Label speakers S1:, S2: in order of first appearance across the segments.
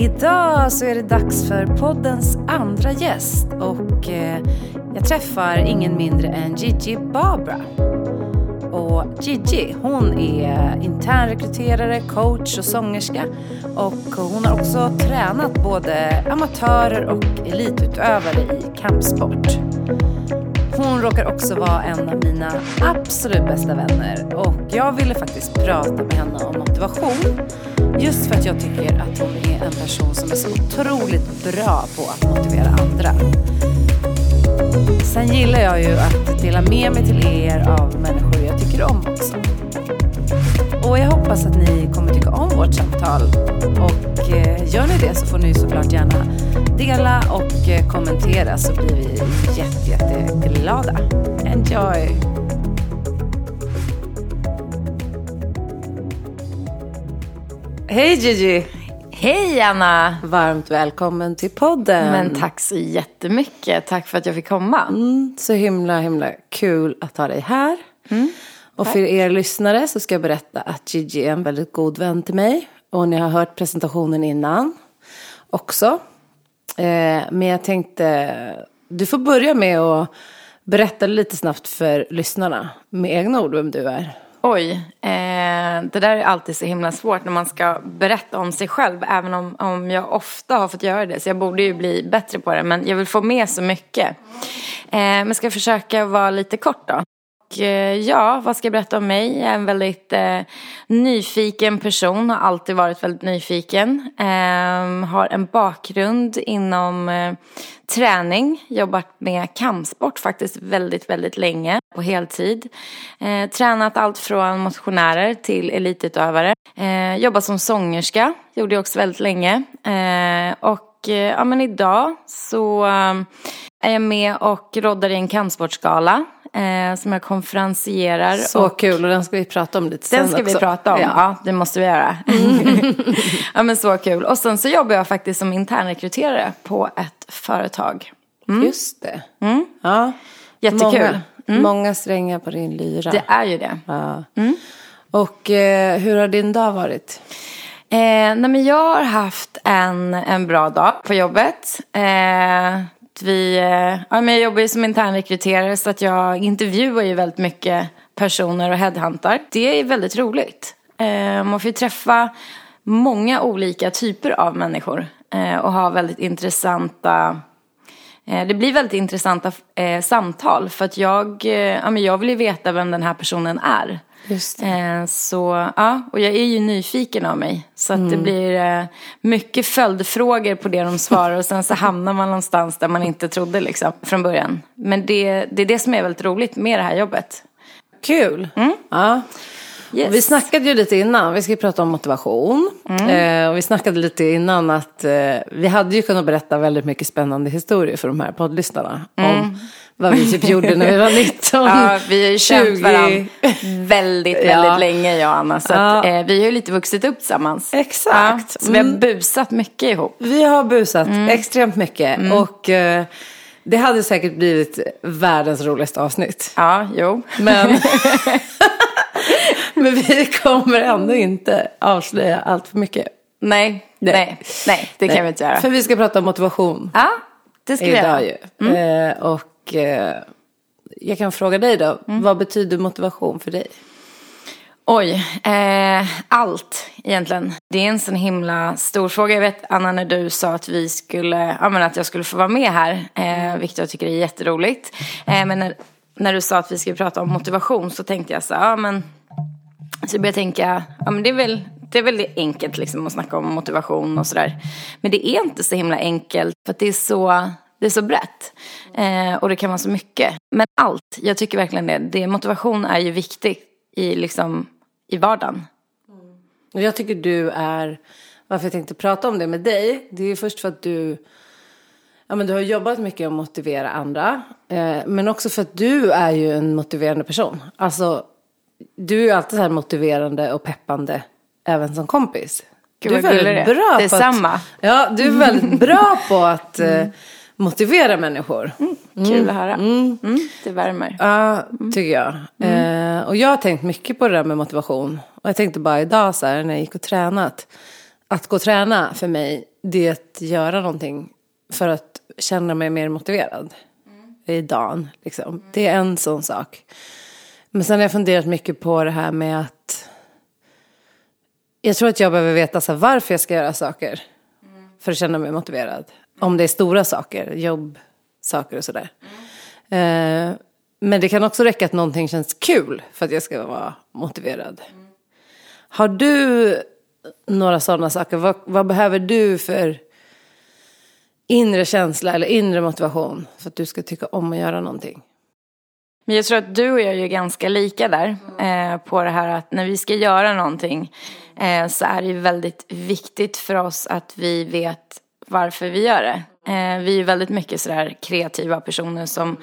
S1: Idag så är det dags för poddens andra gäst och eh, jag träffar ingen mindre än Gigi Barbara. Och Gigi, hon är internrekryterare, coach och sångerska och hon har också tränat både amatörer och elitutövare i kampsport. Hon råkar också vara en av mina absolut bästa vänner och jag ville faktiskt prata med henne om motivation. Just för att jag tycker att hon är en person som är så otroligt bra på att motivera andra. Sen gillar jag ju att dela med mig till er av människor jag tycker om också. Och jag hoppas att ni kommer tycka om vårt samtal. Och eh, gör ni det så får ni såklart gärna dela och eh, kommentera så blir vi jätte, jätteglada. Enjoy! Hej Gigi!
S2: Hej Anna!
S1: Varmt välkommen till podden.
S2: Men tack så jättemycket. Tack för att jag fick komma.
S1: Mm, så himla, himla kul att ha dig här.
S2: Mm,
S1: och för er lyssnare så ska jag berätta att Gigi är en väldigt god vän till mig. Och ni har hört presentationen innan också. Eh, men jag tänkte, du får börja med att berätta lite snabbt för lyssnarna med egna ord vem du är.
S2: Oj, eh, det där är alltid så himla svårt när man ska berätta om sig själv. Även om, om jag ofta har fått göra det. Så jag borde ju bli bättre på det. Men jag vill få med så mycket. Eh, men ska försöka vara lite kort då. Och, eh, ja, vad ska jag berätta om mig? Jag är en väldigt eh, nyfiken person, har alltid varit väldigt nyfiken. Eh, har en bakgrund inom eh, träning, jobbat med kampsport faktiskt väldigt, väldigt länge på heltid. Eh, tränat allt från motionärer till elitutövare. Eh, jobbat som sångerska, gjorde jag också väldigt länge. Eh, och eh, ja, men idag så är jag med och roddar i en kampsportsgala eh, som jag konferencierar.
S1: Så och kul och den ska vi prata om lite sen
S2: Den ska
S1: också.
S2: vi prata om, ja. ja det måste vi göra. Mm. ja men så kul. Och sen så jobbar jag faktiskt som internrekryterare på ett företag.
S1: Mm. Just det.
S2: Mm.
S1: Ja.
S2: Jättekul.
S1: Många, mm. många strängar på din lyra.
S2: Det är ju det.
S1: Ja. Och eh, hur har din dag varit?
S2: Eh, nej men jag har haft en, en bra dag på jobbet. Eh, vi, eh, ja, men jag jobbar ju som internrekryterare så att jag intervjuar ju väldigt mycket personer och headhuntar. Det är väldigt roligt. Eh, man får ju träffa många olika typer av människor eh, och ha väldigt intressanta det blir väldigt intressanta samtal för att jag, ja, men jag vill ju veta vem den här personen är.
S1: Just
S2: eh, så, ja, och jag är ju nyfiken av mig. Så att mm. det blir eh, mycket följdfrågor på det de svarar och sen så hamnar man någonstans där man inte trodde liksom från början. Men det, det är det som är väldigt roligt med det här jobbet.
S1: Kul.
S2: Mm.
S1: Ja. Yes. Vi snackade ju lite innan, vi ska prata om motivation. Mm. Eh, och vi snackade lite innan att eh, vi hade ju kunnat berätta väldigt mycket spännande historier för de här poddlyssnarna. Mm. Om vad vi typ gjorde när vi var 19,
S2: Ja, vi har ju 20. känt varandra väldigt, väldigt ja. länge jag och Anna. Så ja. att, eh, vi har ju lite vuxit upp tillsammans.
S1: Exakt.
S2: Ja, så vi har mm. busat mycket ihop.
S1: Vi har busat mm. extremt mycket. Mm. Och eh, det hade säkert blivit världens roligaste avsnitt.
S2: Ja, jo.
S1: Men, men vi kommer ändå inte avslöja allt för mycket.
S2: Nej, nej, nej, nej det kan nej. vi inte göra.
S1: För vi ska prata om motivation.
S2: Ja, det ska vi göra.
S1: Ju. Mm. Eh, och eh, jag kan fråga dig då, mm. vad betyder motivation för dig?
S2: Oj, eh, allt egentligen. Det är en sån himla stor fråga. Jag vet Anna när du sa att vi skulle, ja men att jag skulle få vara med här, eh, vilket jag tycker är jätteroligt. Eh, men när, när du sa att vi skulle prata om motivation så tänkte jag så ja men, så jag började tänka, ja men det är väl, det är väl enkelt liksom att snacka om motivation och sådär. Men det är inte så himla enkelt för att det är så det är så brett. Eh, och det kan vara så mycket. Men allt, jag tycker verkligen det. det motivation är ju viktigt i, liksom, i vardagen.
S1: Mm. Jag tycker du är, varför jag tänkte prata om det med dig, det är först för att du Ja, men du har jobbat mycket att motivera andra. Eh, men också för att du är ju en motiverande person. Alltså, du är ju alltid så här motiverande och peppande, även som kompis.
S2: Gud,
S1: du är väldigt
S2: är.
S1: bra
S2: Det är
S1: på att,
S2: samma.
S1: Ja, du är väldigt bra på att eh, motivera människor.
S2: Kul att höra. Mm, det värmer.
S1: Ja, tycker jag. Eh, och jag har tänkt mycket på det där med motivation. Och jag tänkte bara idag så här när jag gick och tränat. Att gå och träna för mig, det är att göra någonting för att känna mig mer motiverad. I dagen, liksom. Det är en sån sak. Men sen har jag funderat mycket på det här med att jag tror att jag behöver veta så här, varför jag ska göra saker. För att känna mig motiverad. Om det är stora saker, jobbsaker och sådär. Eh, men det kan också räcka att någonting känns kul för att jag ska vara motiverad. Har du några sådana saker? Vad, vad behöver du för inre känsla eller inre motivation för att du ska tycka om att göra någonting?
S2: Men jag tror att du och jag är ganska lika där. Eh, på det här att när vi ska göra någonting eh, så är det ju väldigt viktigt för oss att vi vet varför vi gör det. Eh, vi är väldigt mycket sådär kreativa personer som,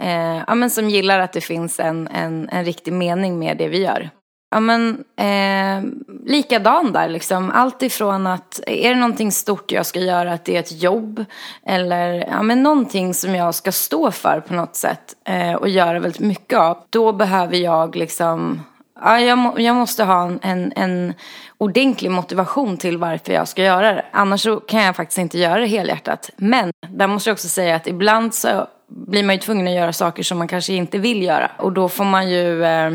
S2: eh, ja, men som gillar att det finns en, en, en riktig mening med det vi gör. Ja men eh, likadan där liksom. Allt ifrån att är det någonting stort jag ska göra, att det är ett jobb. Eller ja, men någonting som jag ska stå för på något sätt. Eh, och göra väldigt mycket av. Då behöver jag liksom, ja jag, må, jag måste ha en, en, en ordentlig motivation till varför jag ska göra det. Annars så kan jag faktiskt inte göra det helhjärtat. Men där måste jag också säga att ibland så blir man ju tvungen att göra saker som man kanske inte vill göra. Och då får man ju eh,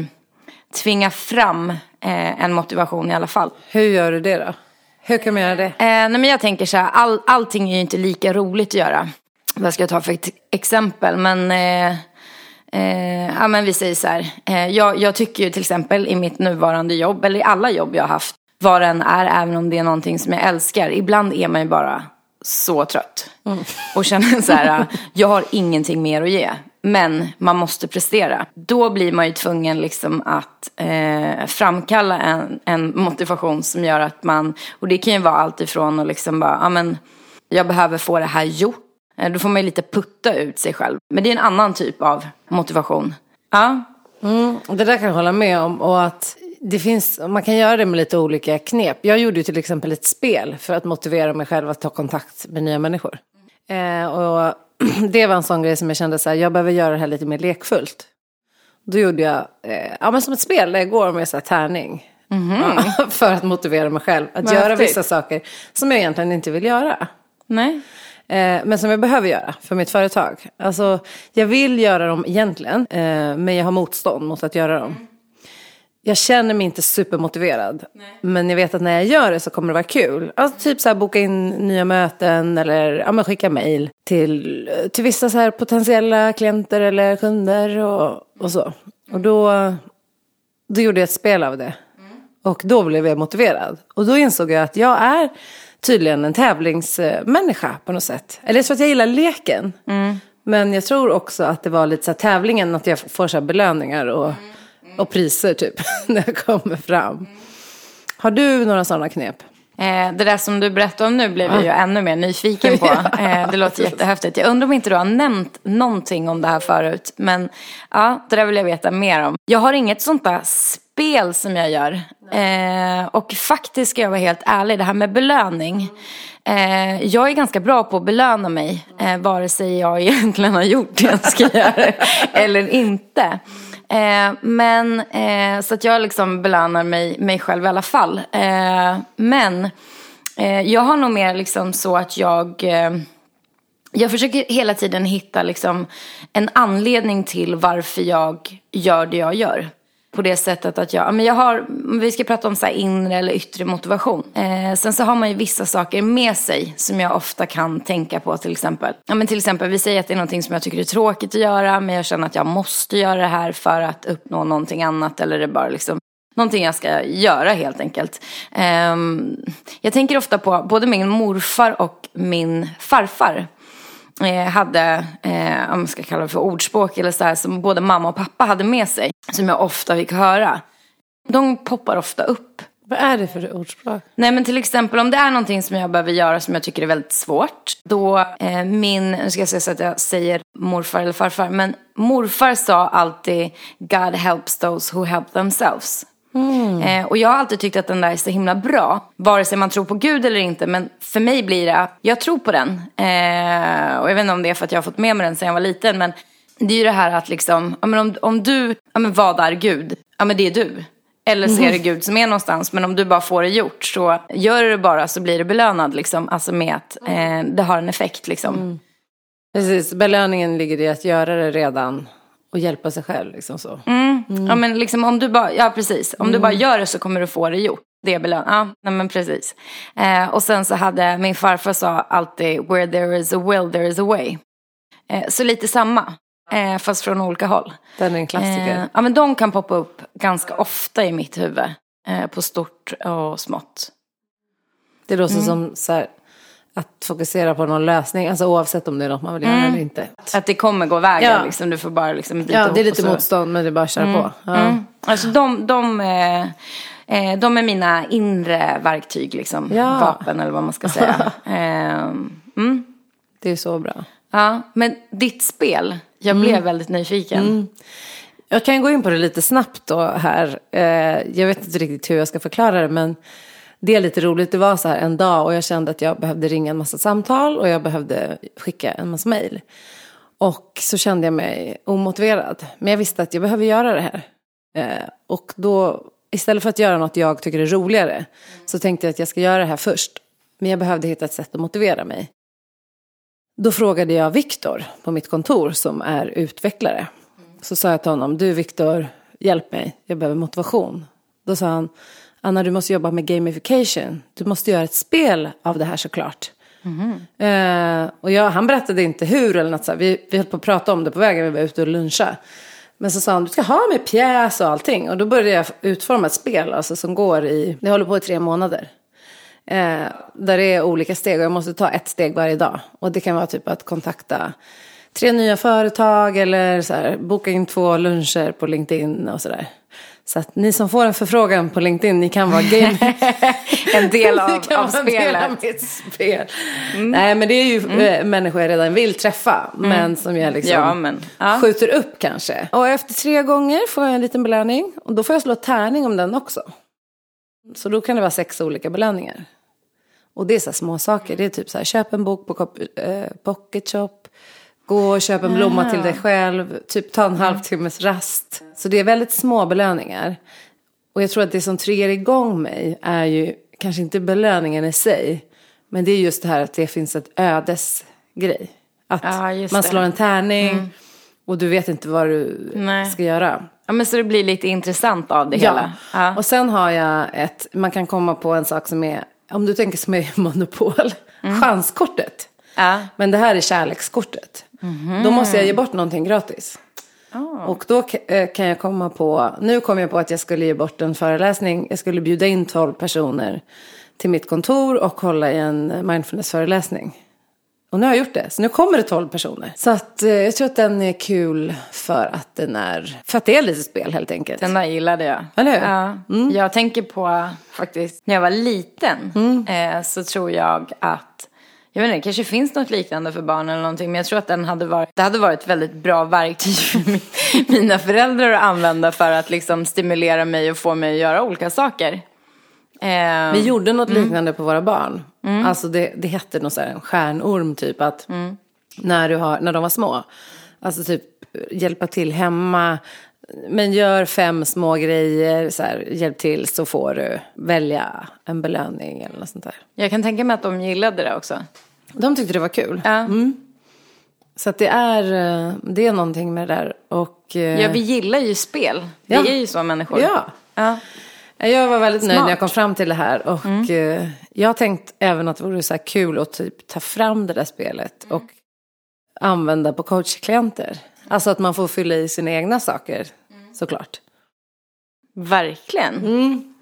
S2: tvinga fram eh, en motivation i alla fall.
S1: Hur gör du det då? Hur kan man göra det?
S2: Eh, nej men jag tänker så här, all, allting är ju inte lika roligt att göra. Vad ska jag ta för ett exempel? Men, eh, eh, ja, men vi säger så här, eh, jag, jag tycker ju till exempel i mitt nuvarande jobb, eller i alla jobb jag har haft, vad den är, även om det är någonting som jag älskar. Ibland är man ju bara så trött. Och känner så här, jag har ingenting mer att ge. Men man måste prestera. Då blir man ju tvungen liksom att eh, framkalla en, en motivation som gör att man, och det kan ju vara allt ifrån att liksom bara, ja men jag behöver få det här gjort. Eh, Då får man ju lite putta ut sig själv. Men det är en annan typ av motivation. Ja,
S1: Mm, det där kan jag hålla med om. Och att det finns, man kan göra det med lite olika knep. Jag gjorde ju till exempel ett spel för att motivera mig själv att ta kontakt med nya människor. Eh, och det var en sån grej som jag kände så här, jag behöver göra det här lite mer lekfullt. Då gjorde jag, eh, ja men som ett spel där jag går med så här tärning. Ja, för att motivera mig själv. Att
S2: Vad
S1: göra
S2: häftigt.
S1: vissa saker som jag egentligen inte vill göra.
S2: nej.
S1: Eh, men som jag behöver göra för mitt företag. Alltså, jag vill göra dem egentligen, eh, men jag har motstånd mot att göra dem. Jag känner mig inte supermotiverad, men jag vet att när jag gör det så kommer det vara kul. Alltså, typ så här boka in nya möten eller ja, skicka mejl till, till vissa så här potentiella klienter eller kunder och, och så. Och då, då gjorde jag ett spel av det. Och då blev jag motiverad. Och då insåg jag att jag är tydligen en tävlingsmänniska på något sätt. Eller jag tror att jag gillar leken. Men jag tror också att det var lite så här tävlingen, att jag får så här belöningar och, och priser typ när jag kommer fram. Har du några sådana knep?
S2: Eh, det där som du berättade om nu blev jag ju ännu mer nyfiken på. Eh, det låter jättehäftigt. Jag undrar om inte du har nämnt någonting om det här förut. Men ja, det där vill jag veta mer om. Jag har inget sånt där spel som jag gör. Eh, och faktiskt ska jag vara helt ärlig, det här med belöning. Eh, jag är ganska bra på att belöna mig. Eh, vare sig jag egentligen har gjort det jag ska göra eller inte. Eh, men eh, så att jag liksom belönar mig, mig själv i alla fall. Eh, men eh, jag har nog mer liksom så att jag jag försöker hela tiden hitta liksom en anledning till varför jag gör det jag gör. På det sättet att jag, ja, men jag har, vi ska prata om så här inre eller yttre motivation. Eh, sen så har man ju vissa saker med sig som jag ofta kan tänka på till exempel. Ja men till exempel, vi säger att det är någonting som jag tycker är tråkigt att göra men jag känner att jag måste göra det här för att uppnå någonting annat eller det är bara liksom Någonting jag ska göra helt enkelt. Ehm, jag tänker ofta på både min morfar och min farfar eh, hade, eh, om man ska kalla det för ordspråk eller så här, som både mamma och pappa hade med sig. Som jag ofta fick höra. De poppar ofta upp.
S1: Vad är det för ordspråk?
S2: Nej men till exempel om det är någonting som jag behöver göra som jag tycker är väldigt svårt. Då eh, min, nu ska jag säga så att jag säger morfar eller farfar. Men morfar sa alltid God helps those who help themselves. Mm. Eh, och jag har alltid tyckt att den där är så himla bra. Vare sig man tror på Gud eller inte. Men för mig blir det, jag tror på den. Eh, och jag vet inte om det är för att jag har fått med mig den sedan jag var liten. Men det är ju det här att liksom, ja, men om, om du, ja men vad är Gud? Ja men det är du. Eller så är det Gud som är någonstans. Men om du bara får det gjort så gör du det bara så blir det belönad liksom. Alltså med att eh, det har en effekt liksom. Mm.
S1: Precis, belöningen ligger i att göra det redan och hjälpa sig själv liksom så.
S2: Mm. Mm. Ja men liksom om du bara, ja precis. Om du bara gör det så kommer du få det gjort. Det är belön. Ja, nej men precis. Eh, och sen så hade min farfar sa alltid where there is a will there is a way. Eh, så lite samma. Eh, fast från olika håll.
S1: Den är en klassiker. Eh,
S2: ja, men de kan poppa upp ganska ofta i mitt huvud. Eh, på stort och smått.
S1: Det låter mm. som så här, att fokusera på någon lösning, alltså oavsett om det är något man vill göra mm. eller inte.
S2: Att det kommer gå vägen, ja. liksom, du får bara liksom
S1: Ja, det är lite motstånd men det är bara att köra
S2: mm.
S1: på.
S2: Ja. Mm. Alltså de, de, eh, eh, de är mina inre verktyg, liksom. Ja. Vapen eller vad man ska säga. eh, mm.
S1: det är så bra.
S2: Ja, men ditt spel, jag blev mm. väldigt nyfiken. Mm.
S1: Jag kan gå in på det lite snabbt då här. Eh, jag vet inte riktigt hur jag ska förklara det men det är lite roligt. Det var så här en dag och jag kände att jag behövde ringa en massa samtal och jag behövde skicka en massa mejl. Och så kände jag mig omotiverad. Men jag visste att jag behöver göra det här. Eh, och då, istället för att göra något jag tycker är roligare, så tänkte jag att jag ska göra det här först. Men jag behövde hitta ett sätt att motivera mig. Då frågade jag Viktor på mitt kontor som är utvecklare. Så sa jag till honom, du Viktor, hjälp mig, jag behöver motivation. Då sa han, Anna du måste jobba med gamification. Du måste göra ett spel av det här såklart. Mm. Eh, och jag, han berättade inte hur eller något så Vi, vi höll på att prata om det på vägen, vi var ute och luncha. Men så sa han, du ska ha med pjäs och allting. Och då började jag utforma ett spel alltså, som går i, det håller på i tre månader. Eh, där det är olika steg och jag måste ta ett steg varje dag. Och det kan vara typ att kontakta tre nya företag eller så här, boka in två luncher på LinkedIn och sådär. Så att ni som får en förfrågan på LinkedIn, ni kan vara game.
S2: en del av, av spelet.
S1: Spel. Mm. Nej men det är ju mm. Eh, människor jag redan vill träffa. Mm. Men som jag liksom ja, men, ja. skjuter upp kanske. Och efter tre gånger får jag en liten belöning. Och då får jag slå tärning om den också. Så då kan det vara sex olika belöningar. Och det är så små saker. Det är typ så här, köp en bok på eh, Pocket Shop. Gå och köp en blomma till dig själv. Typ ta en halvtimmes rast. Så det är väldigt små belöningar. Och jag tror att det som triggar igång mig är ju kanske inte belöningen i sig. Men det är just det här att det finns ett ödesgrej. Att ja, man slår en tärning mm. och du vet inte vad du Nej. ska göra.
S2: Ja men så det blir lite intressant av det ja. hela.
S1: Ja. Och sen har jag ett, man kan komma på en sak som är, om du tänker som är monopol, mm. chanskortet. Ja. Men det här är kärlekskortet. Mm. Då måste jag ge bort någonting gratis. Oh. Och då eh, kan jag komma på, nu kom jag på att jag skulle ge bort en föreläsning. Jag skulle bjuda in tolv personer till mitt kontor och hålla i en mindfulness-föreläsning. Och nu har jag gjort det, så nu kommer det tolv personer. Så att, eh, jag tror att den är kul för att den är, för att det är lite spel helt enkelt.
S2: Den där gillade jag.
S1: Eller hur?
S2: Ja. Mm. Jag tänker på faktiskt, när jag var liten mm. eh, så tror jag att jag vet inte, det kanske finns något liknande för barn eller någonting. Men jag tror att den hade varit, det hade varit ett väldigt bra verktyg för mina föräldrar att använda för att liksom stimulera mig och få mig att göra olika saker.
S1: Eh, Vi gjorde något mm. liknande på våra barn. Mm. Alltså det, det hette något så här, en stjärnorm typ att mm. när, du har, när de var små. Alltså typ hjälpa till hemma. Men gör fem små grejer, så här, hjälp till så får du välja en belöning eller något sånt där.
S2: Jag kan tänka mig att de gillade det också.
S1: De tyckte det var kul. Ja. Mm. Så att det är, eh, det är någonting med det där. Och,
S2: eh, ja, vi gillar ju spel. Vi ja. är ju så människor.
S1: Ja. ja. Jag var väldigt Smart. nöjd när jag kom fram till det här. Och mm. Eh, jag har tänkt även att det vore så kul att typ ta fram det där spelet. Och använda på coachklienter. Alltså att man får fylla i sina egna saker mm. såklart.
S2: Verkligen. Mm.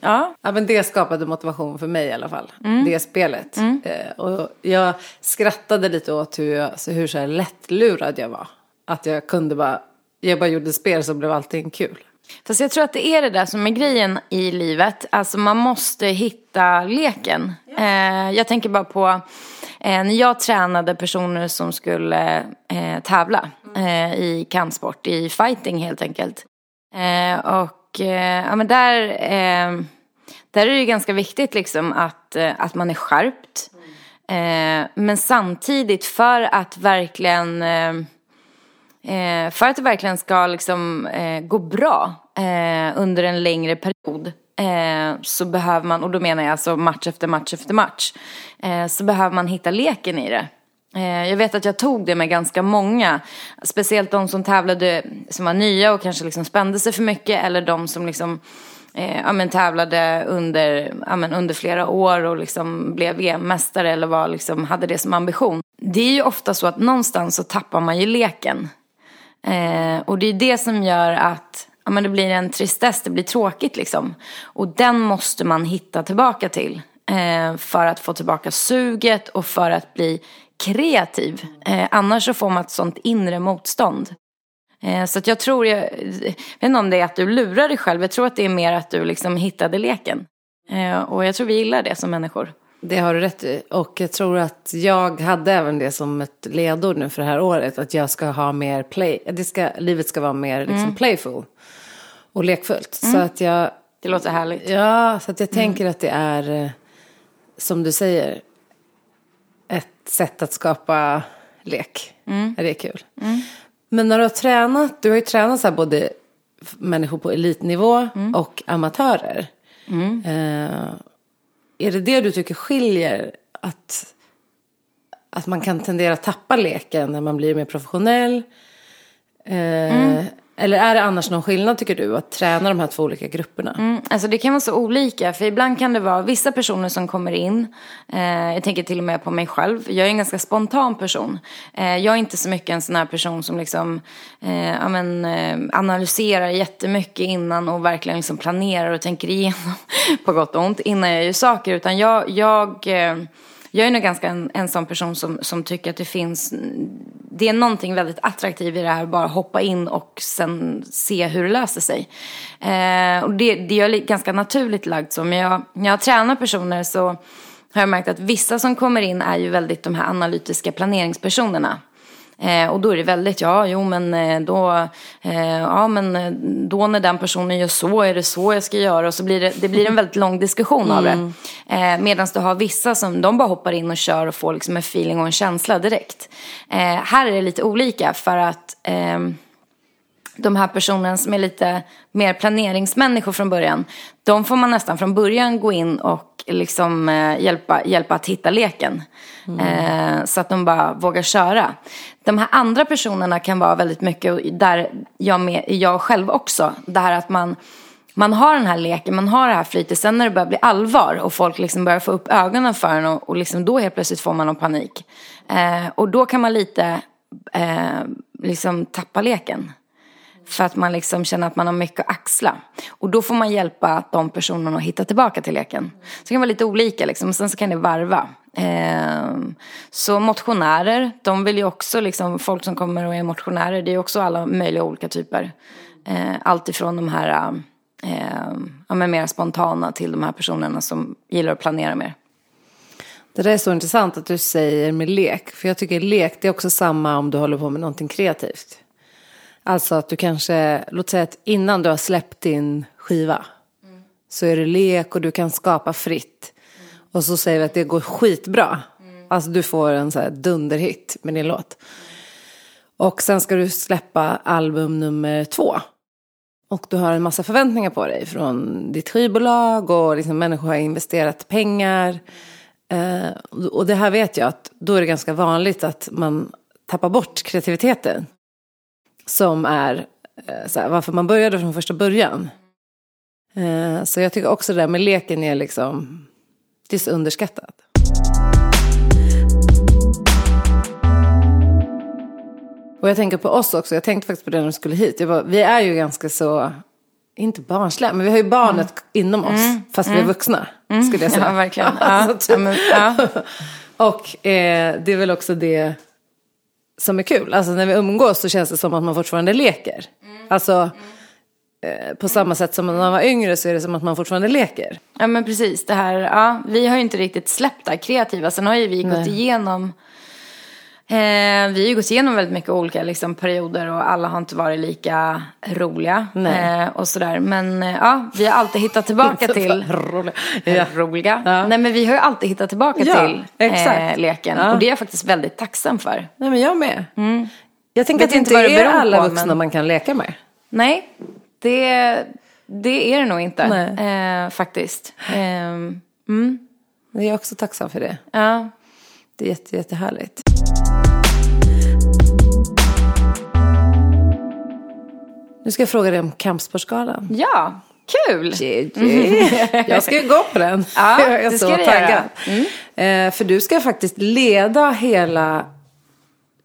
S2: Ja.
S1: ja, men det skapade motivation för mig i alla fall. Mm. Det spelet. Mm. Eh, och jag skrattade lite åt hur, jag, så hur så här lättlurad jag var. Att jag kunde bara, jag bara gjorde spel så blev allting kul.
S2: Fast jag tror att det är det där som är grejen i livet. Alltså man måste hitta leken. Eh, jag tänker bara på eh, när jag tränade personer som skulle eh, tävla eh, i kampsport, i fighting helt enkelt. Eh, och eh, ja, men där, eh, där är det ganska viktigt liksom att, eh, att man är skärpt. Eh, men samtidigt för att verkligen Eh, för att det verkligen ska liksom, eh, gå bra eh, under en längre period så behöver man, och då menar jag alltså match efter match efter match, så behöver man hitta leken i det. Eh, jag vet att jag tog det med ganska många, speciellt de som tävlade som var nya och kanske liksom spände sig för mycket eller de som liksom eh, ja, men tävlade under, ja, men under flera år och liksom blev e VM-mästare eller var, liksom, hade det som ambition. Det är ju ofta så att någonstans så tappar man ju leken. Eh, och det är det som gör att ja, men det blir en tristess, det blir tråkigt liksom. Och den måste man hitta tillbaka till. Eh, för att få tillbaka suget och för att bli kreativ. Eh, annars så får man ett sånt inre motstånd. Eh, så att jag tror, jag, jag vet inte om det är att du lurar dig själv, jag tror att det är mer att du liksom hittade leken. Eh, och jag tror vi gillar det som människor.
S1: Det har du rätt i. Och jag tror att jag hade även det som ett ledord nu för det här året. Att jag ska ha mer play. Det ska, livet ska vara mer liksom mm. playful. Och lekfullt. Mm. Så att jag.
S2: Det låter härligt.
S1: Ja, så att jag tänker mm. att det är. Eh, som du säger. Ett sätt att skapa lek. Mm. Det är kul. Mm. Men när du har tränat. Du har ju tränat så både människor på elitnivå mm. och amatörer. Mm. Eh, är det det du tycker skiljer? Att, att man kan tendera att tappa leken när man blir mer professionell? Eh, mm. Eller är det annars någon skillnad tycker du att träna de här två olika grupperna?
S2: Mm, alltså det kan vara så olika. För ibland kan det vara vissa personer som kommer in. Eh, jag tänker till och med på mig själv. Jag är en ganska spontan person. Eh, jag är inte så mycket en sån här person som liksom eh, ja, men, eh, analyserar jättemycket innan och verkligen liksom planerar och tänker igenom på gott och ont innan jag gör saker. Utan jag, jag eh, jag är nog ganska en, en sån person som, som tycker att det finns, det är någonting väldigt attraktivt i det här, bara hoppa in och sen se hur det löser sig. Eh, och det, det är ganska naturligt lagt så, men jag, när jag tränar personer så har jag märkt att vissa som kommer in är ju väldigt de här analytiska planeringspersonerna. Eh, och då är det väldigt, ja, jo men eh, då, eh, ja men eh, då när den personen gör så är det så jag ska göra. Och så blir det, det blir en väldigt lång diskussion mm. av det. Mm. Eh, Medan du har vissa som, de bara hoppar in och kör och får liksom en feeling och en känsla direkt. Eh, här är det lite olika för att ehm, de här personerna som är lite mer planeringsmänniskor från början, de får man nästan från början gå in och liksom eh, hjälpa, hjälpa att hitta leken. Mm. Eh, så att de bara vågar köra. De här andra personerna kan vara väldigt mycket, där jag, med, jag själv också, det här att man man har den här leken, man har det här flytet. Sen när det börjar bli allvar och folk liksom börjar få upp ögonen för en och, och liksom då helt plötsligt får man någon panik. Eh, och då kan man lite eh, liksom tappa leken. För att man liksom känner att man har mycket att axla. Och då får man hjälpa de personerna att hitta tillbaka till leken. Så det kan vara lite olika liksom. Sen så kan det varva. Ehm, så motionärer, de vill ju också liksom, folk som kommer och är motionärer, det är ju också alla möjliga olika typer. Ehm, allt ifrån de här ehm, ja, men mer spontana till de här personerna som gillar att planera mer.
S1: Det där är så intressant att du säger med lek. För jag tycker lek, det är också samma om du håller på med någonting kreativt. Alltså att du kanske, låt säga att innan du har släppt din skiva mm. så är det lek och du kan skapa fritt. Mm. Och så säger vi att det går skitbra. Mm. Alltså du får en så här dunderhit med din låt. Och sen ska du släppa album nummer två. Och du har en massa förväntningar på dig från ditt skivbolag och liksom människor har investerat pengar. Eh, och det här vet jag att då är det ganska vanligt att man tappar bort kreativiteten som är eh, här, varför man började från första början. Eh, så jag tycker också det där med leken är liksom, det är så underskattat. Och jag tänker på oss också, jag tänkte faktiskt på det när du skulle hit. Bara, vi är ju ganska så, inte barnsliga, men vi har ju barnet mm. inom oss, mm. fast mm. vi är vuxna.
S2: Mm.
S1: Skulle jag säga.
S2: Ja, verkligen. Ja. ja, men, ja.
S1: och eh, det är väl också det som är kul. Alltså när vi umgås så känns det som att man fortfarande leker. Mm. Alltså, eh, på samma sätt som när man var yngre så är det som att man fortfarande leker.
S2: Ja men precis, det här, ja, vi har ju inte riktigt släppt det här kreativa. Sen har ju vi gått igenom, eh, vi har ju gått igenom väldigt mycket olika liksom, perioder och alla har inte varit lika roliga. Eh, och sådär. Men eh, ja, vi har alltid hittat tillbaka till
S1: Roliga. Ja.
S2: roliga.
S1: Ja.
S2: Nej men vi har ju alltid hittat tillbaka
S1: Ja,
S2: till eh, leken. Och det är jag faktiskt väldigt tacksam för.
S1: Nej men jag med. Jag tänker att det
S2: inte det
S1: är
S2: beror
S1: alla vuxna
S2: men-
S1: man kan leka med.
S2: Nej, det, det är det nog inte. Eh, faktiskt. Ehm,
S1: Jag är också tacksam för det.
S2: ja.
S1: Det är jätte, jättehärligt. Nu ska jag fråga dig om Kampsportsgalan.
S2: ja, kul!
S1: Jag ska ju gå på den.
S2: Ja,
S1: jag är
S2: det
S1: så taggad.
S2: göra.
S1: Eh, för du ska faktiskt leda hela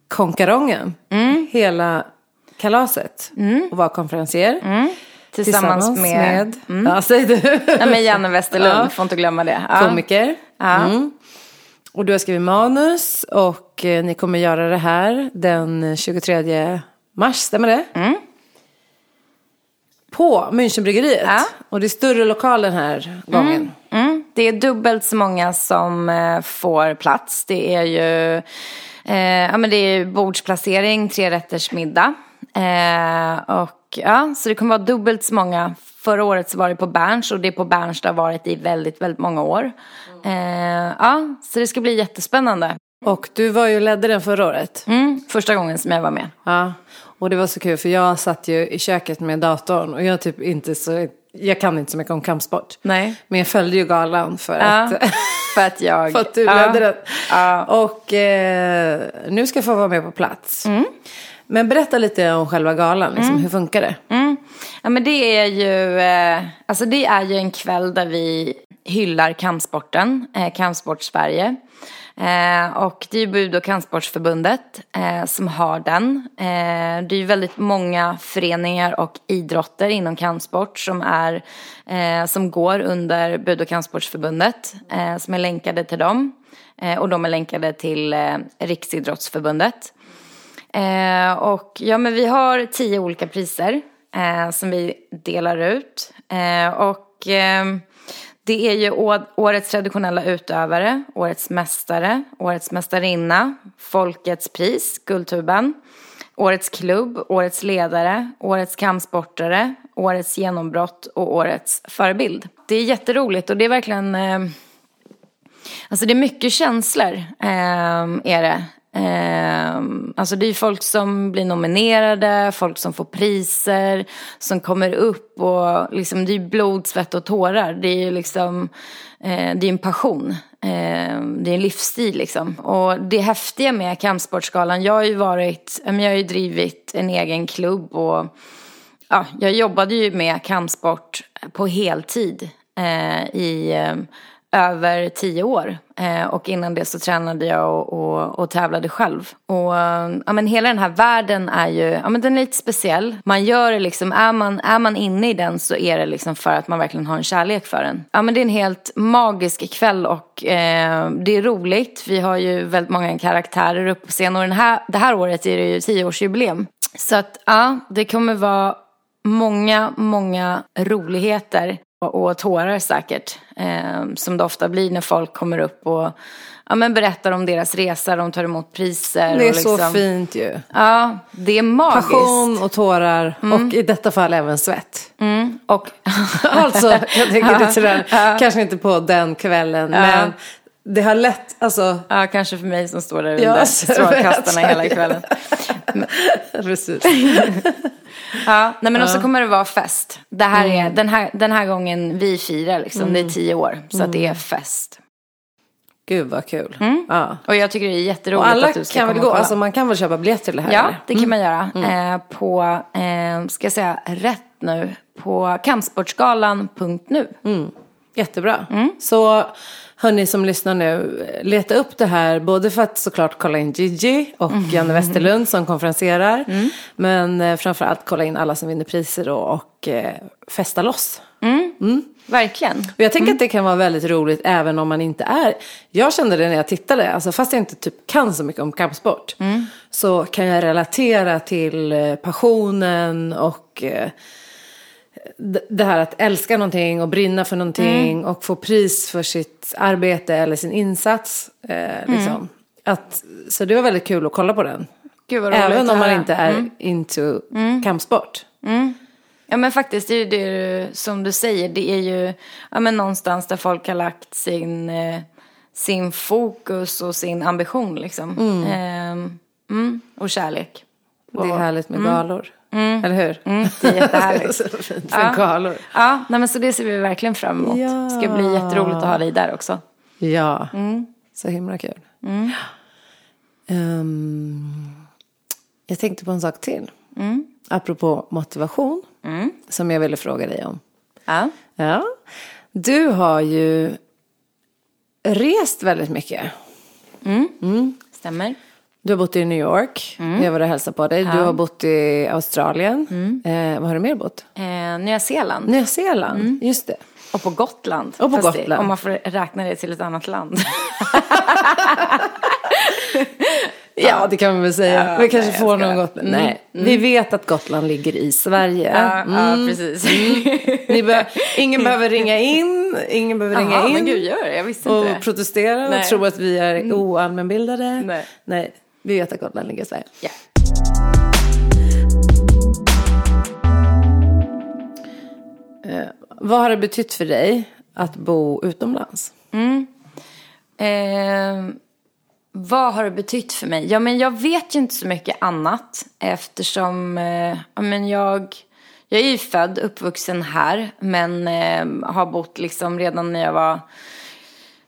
S1: konkarongen. Hela kalaset. Och vara konferencier.
S2: Tillsammans, med,
S1: ja, säg du.
S2: ja, med Janne Westerlund,
S1: Ja.
S2: får inte glömma det. Ja.
S1: Komiker.
S2: Ja.
S1: Mm. Och du har skrivit manus och eh, ni kommer göra det här den 23 mars, stämmer det?
S2: Mm.
S1: På Münchenbryggeriet.
S2: Ja.
S1: Och det är större lokal den här gången.
S2: Mm, det är dubbelt så många som eh, får plats. Det är ju eh, ja, men det är bordsplacering, tre rätters middag. Eh, och ja, så det kommer vara dubbelt så många. Förra året så var det på Berns och det är på Berns det har varit i väldigt, väldigt många år. Eh, ja, så det ska bli jättespännande.
S1: Och du var ju ledde den förra året.
S2: Mm, första gången som jag var med.
S1: Ja. Och det var så kul för jag satt ju i köket med datorn och jag typ inte så, jag kan inte så mycket om kampsport.
S2: Nej.
S1: Men jag följde ju galan för
S2: Ja,
S1: att
S2: för att jag...
S1: För att du
S2: ja,
S1: ledde den.
S2: Ja.
S1: Och eh, nu ska jag få vara med på plats. Men berätta lite om själva galan, liksom, hur funkar det?
S2: Mm. Ja men det är ju, eh, alltså det är ju en kväll där vi hyllar kampsporten, eh, Kampsport Sverige. Eh, och det är ju Bud och kampsportsförbundet eh, som har den. Eh, det är ju väldigt många föreningar och idrotter inom kampsport som, är, eh, som går under Bud och kampsportsförbundet, eh, som är länkade till dem. Eh, och de är länkade till Riksidrottsförbundet. Och ja, men vi har tio olika priser som vi delar ut. Och ehm, det är ju årets traditionella utövare, årets mästare, årets mästarinna, folkets pris, Guldtuben, årets klubb, årets ledare, årets kampsportare, årets genombrott och årets förebild. Det är jätteroligt och det är verkligen eh, Alltså det är mycket känslor, eh, är det. Eh, alltså det är ju folk som blir nominerade, folk som får priser, som kommer upp och liksom det är ju blod, svett och tårar. Det är ju liksom, eh, det är en passion. Eh, det är en livsstil liksom. Och det häftiga med Kampsportsgalan, jag har ju varit, jag har ju drivit en egen klubb och ja, jag jobbade ju med kampsport på heltid eh, i eh, över tio år. Eh, och innan det så tränade jag och, och, och tävlade själv. Och eh, ja, men hela den här världen är ju, ja men den är lite speciell. Man gör det liksom, är man, är man inne i den så är det liksom för att man verkligen har en kärlek för den. Ja men det är en helt magisk kväll och eh, det är roligt. Vi har ju väldigt många karaktärer upp på scen och den här, det här året är det ju tioårsjubileum. Så att ja, det kommer vara många, många roligheter och, och tårar säkert. Eh, som det ofta blir när folk kommer upp och ja, men berättar om deras resa, de tar emot priser.
S1: Det är
S2: liksom,
S1: så fint ju.
S2: Ja, det är magiskt.
S1: Passion och tårar och i detta fall även svett.
S2: Mm, och
S1: Alltså, jag tänker det den, kanske inte på den kvällen, men det har lätt, alltså,
S2: ja, kanske för mig som står där
S1: Ja,
S2: under
S1: så
S2: strålkastarna hela kvällen.
S1: precis.
S2: Ja, nej men också kommer det vara fest. Det här är den här, den här gången vi firar liksom, det är tio år. Så att det är fest.
S1: Gud vad kul. Ja.
S2: Och jag tycker det är jätteroligt
S1: Och alla
S2: att du ska
S1: kan
S2: komma
S1: väl
S2: och
S1: gå, alltså man kan väl köpa biljett till det här?
S2: Ja,
S1: eller?
S2: det kan man göra. Eh, på, eh, ska jag säga rätt nu, på kampsportsgalan.nu.
S1: Jättebra.
S2: Mm.
S1: Så hörni som lyssnar nu, leta upp det här både för att såklart kolla in Gigi och
S2: Mm.
S1: Janne Westerlund som konferenserar. Men eh, framförallt kolla in alla som vinner priser då och eh, festa loss.
S2: Verkligen.
S1: Och jag tänker att det kan vara väldigt roligt även om man inte är. Jag kände det när jag tittade, alltså fast jag inte typ kan så mycket om kampsport. Så kan jag relatera till eh, passionen och eh, det här att älska någonting och brinna för någonting
S2: Mm.
S1: och få pris för sitt arbete eller sin insats. Eh,
S2: Mm.
S1: liksom. att, så det var väldigt kul att kolla på den. Även om man inte är into kampsport.
S2: Ja men faktiskt, det är ju det som du säger. Det är ju ja, men någonstans där folk har lagt sin, eh, sin fokus och sin ambition liksom. Mm, och kärlek.
S1: Det är härligt med galor. Eller hur?
S2: Mm, det är jättehärligt.
S1: med galor.
S2: Ja, nej, men så det ser vi verkligen fram emot.
S1: Ja.
S2: Det ska bli jätteroligt att ha dig där också.
S1: Ja, så himla kul. Ehm, jag tänkte på en sak till. Apropå motivation. Som jag ville fråga dig om.
S2: Ja.
S1: Ja. Du har ju rest väldigt mycket.
S2: Stämmer.
S1: Du har bott i New York. Jag var och hälsade på dig. Du har bott i Australien. Eh, vad har du mer bott?
S2: Eh, Nya Zeeland.
S1: Nya Zeeland. Just det.
S2: Och på Gotland.
S1: Och på
S2: Fast det-
S1: Gotland.
S2: Om man får räkna det till ett annat land.
S1: Ja, det kan man väl säga.
S2: Ja,
S1: vi kanske
S2: nej,
S1: får någon. Gotland. Nej, vi vet att Gotland ligger i Sverige.
S2: ja,
S1: Mm.
S2: ja, precis.
S1: Ni be- ingen behöver ringa in. Ingen behöver ringa
S2: Jaha,
S1: in.
S2: men gud, gör det? Jag visste
S1: och
S2: inte det.
S1: protestera och
S2: Nej.
S1: tro att vi är oallmänbildade.
S2: Nej.
S1: Nej, vi vet att Gotland ligger i Sverige.
S2: Ja.
S1: Vad har det betytt för dig att bo utomlands?
S2: Eh, vad har det betytt för mig? Ja, men jag vet ju inte så mycket annat eftersom eh, ja, men jag, jag är ju född, uppvuxen här, men eh, har bott liksom redan när jag var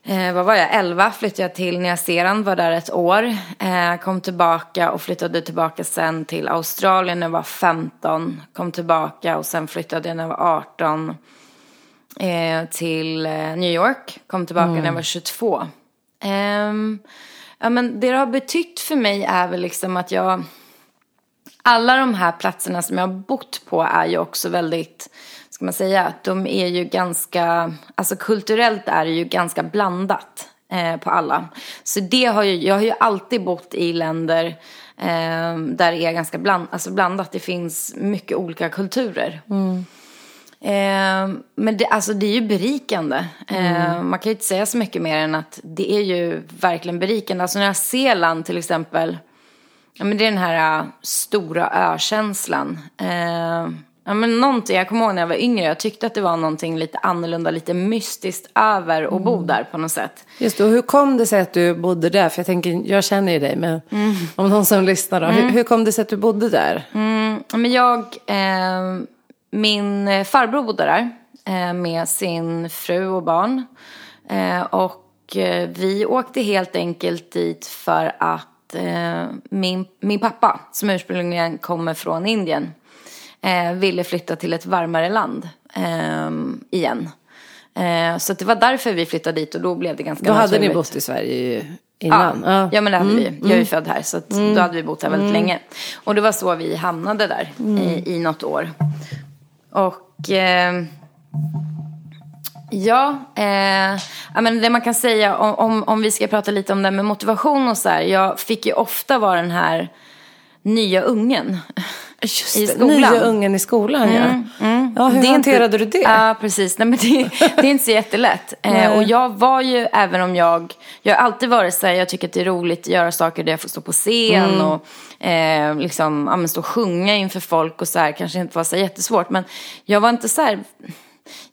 S2: Eh, vad var jag? 11 flyttade jag till Nya Zeeland, var där ett år. Eh, kom tillbaka och flyttade tillbaka sen till Australien när jag var 15. Kom tillbaka och sen flyttade jag när jag var 18 eh, till eh, New York. Kom tillbaka när jag var 22. Ehm, ja, men det det har betytt för mig är väl liksom att jag... Alla de här platserna som jag har bott på är ju också väldigt, ska man säga, de är ju ganska, alltså kulturellt är det ju ganska blandat eh, på alla. Så det har ju, jag har ju alltid bott i länder eh, där det är ganska bland, alltså blandat. Det finns mycket olika kulturer. Eh, men det, alltså det är ju berikande. Eh, man kan ju inte säga så mycket mer än att det är ju verkligen berikande. Alltså Nya Zeeland till exempel. Ja, men det är den här äh, stora ökänslan. Ja, men någonting, jag kommer ihåg när jag var yngre, jag tyckte att det var någonting lite annorlunda, lite mystiskt över att bo där på något sätt.
S1: Just det, och hur kom det sig att du bodde där? För jag tänker, jag känner ju dig, men om någon som lyssnar då. Hur, hur kom det sig att du bodde där?
S2: Ja, Men jag, eh, min farbror bodde där eh, med sin fru och barn. Eh, och eh, vi åkte helt enkelt dit för att eh, min, min pappa, som ursprungligen kommer från Indien, eh, ville flytta till ett varmare land eh, igen. Eh, så det var därför vi flyttade dit och då blev det ganska
S1: Då hade ni bott i Sverige innan.
S2: Ja,
S1: Ja.
S2: ja men det hade vi. Jag är ju född här så att då hade vi bott här väldigt länge. Och det var så vi hamnade där i, i något år. Och eh, ja, eh, men det man kan säga om, om, om vi ska prata lite om det med motivation och så här. Jag fick ju ofta vara den här nya ungen.
S1: Just
S2: i skolan.
S1: Nya ungen i skolan, ja. ja. Hur
S2: Det
S1: hanterade du det?
S2: Ja, precis. Nej, men det, det är inte så jättelätt. eh, och jag var ju, även om jag, jag har alltid varit så här, jag tycker att det är roligt att göra saker där jag får stå på scen
S1: Mm.
S2: och eh, liksom, ja, men stå och sjunga inför folk och så här, kanske inte var så jättesvårt. Men jag var inte så här,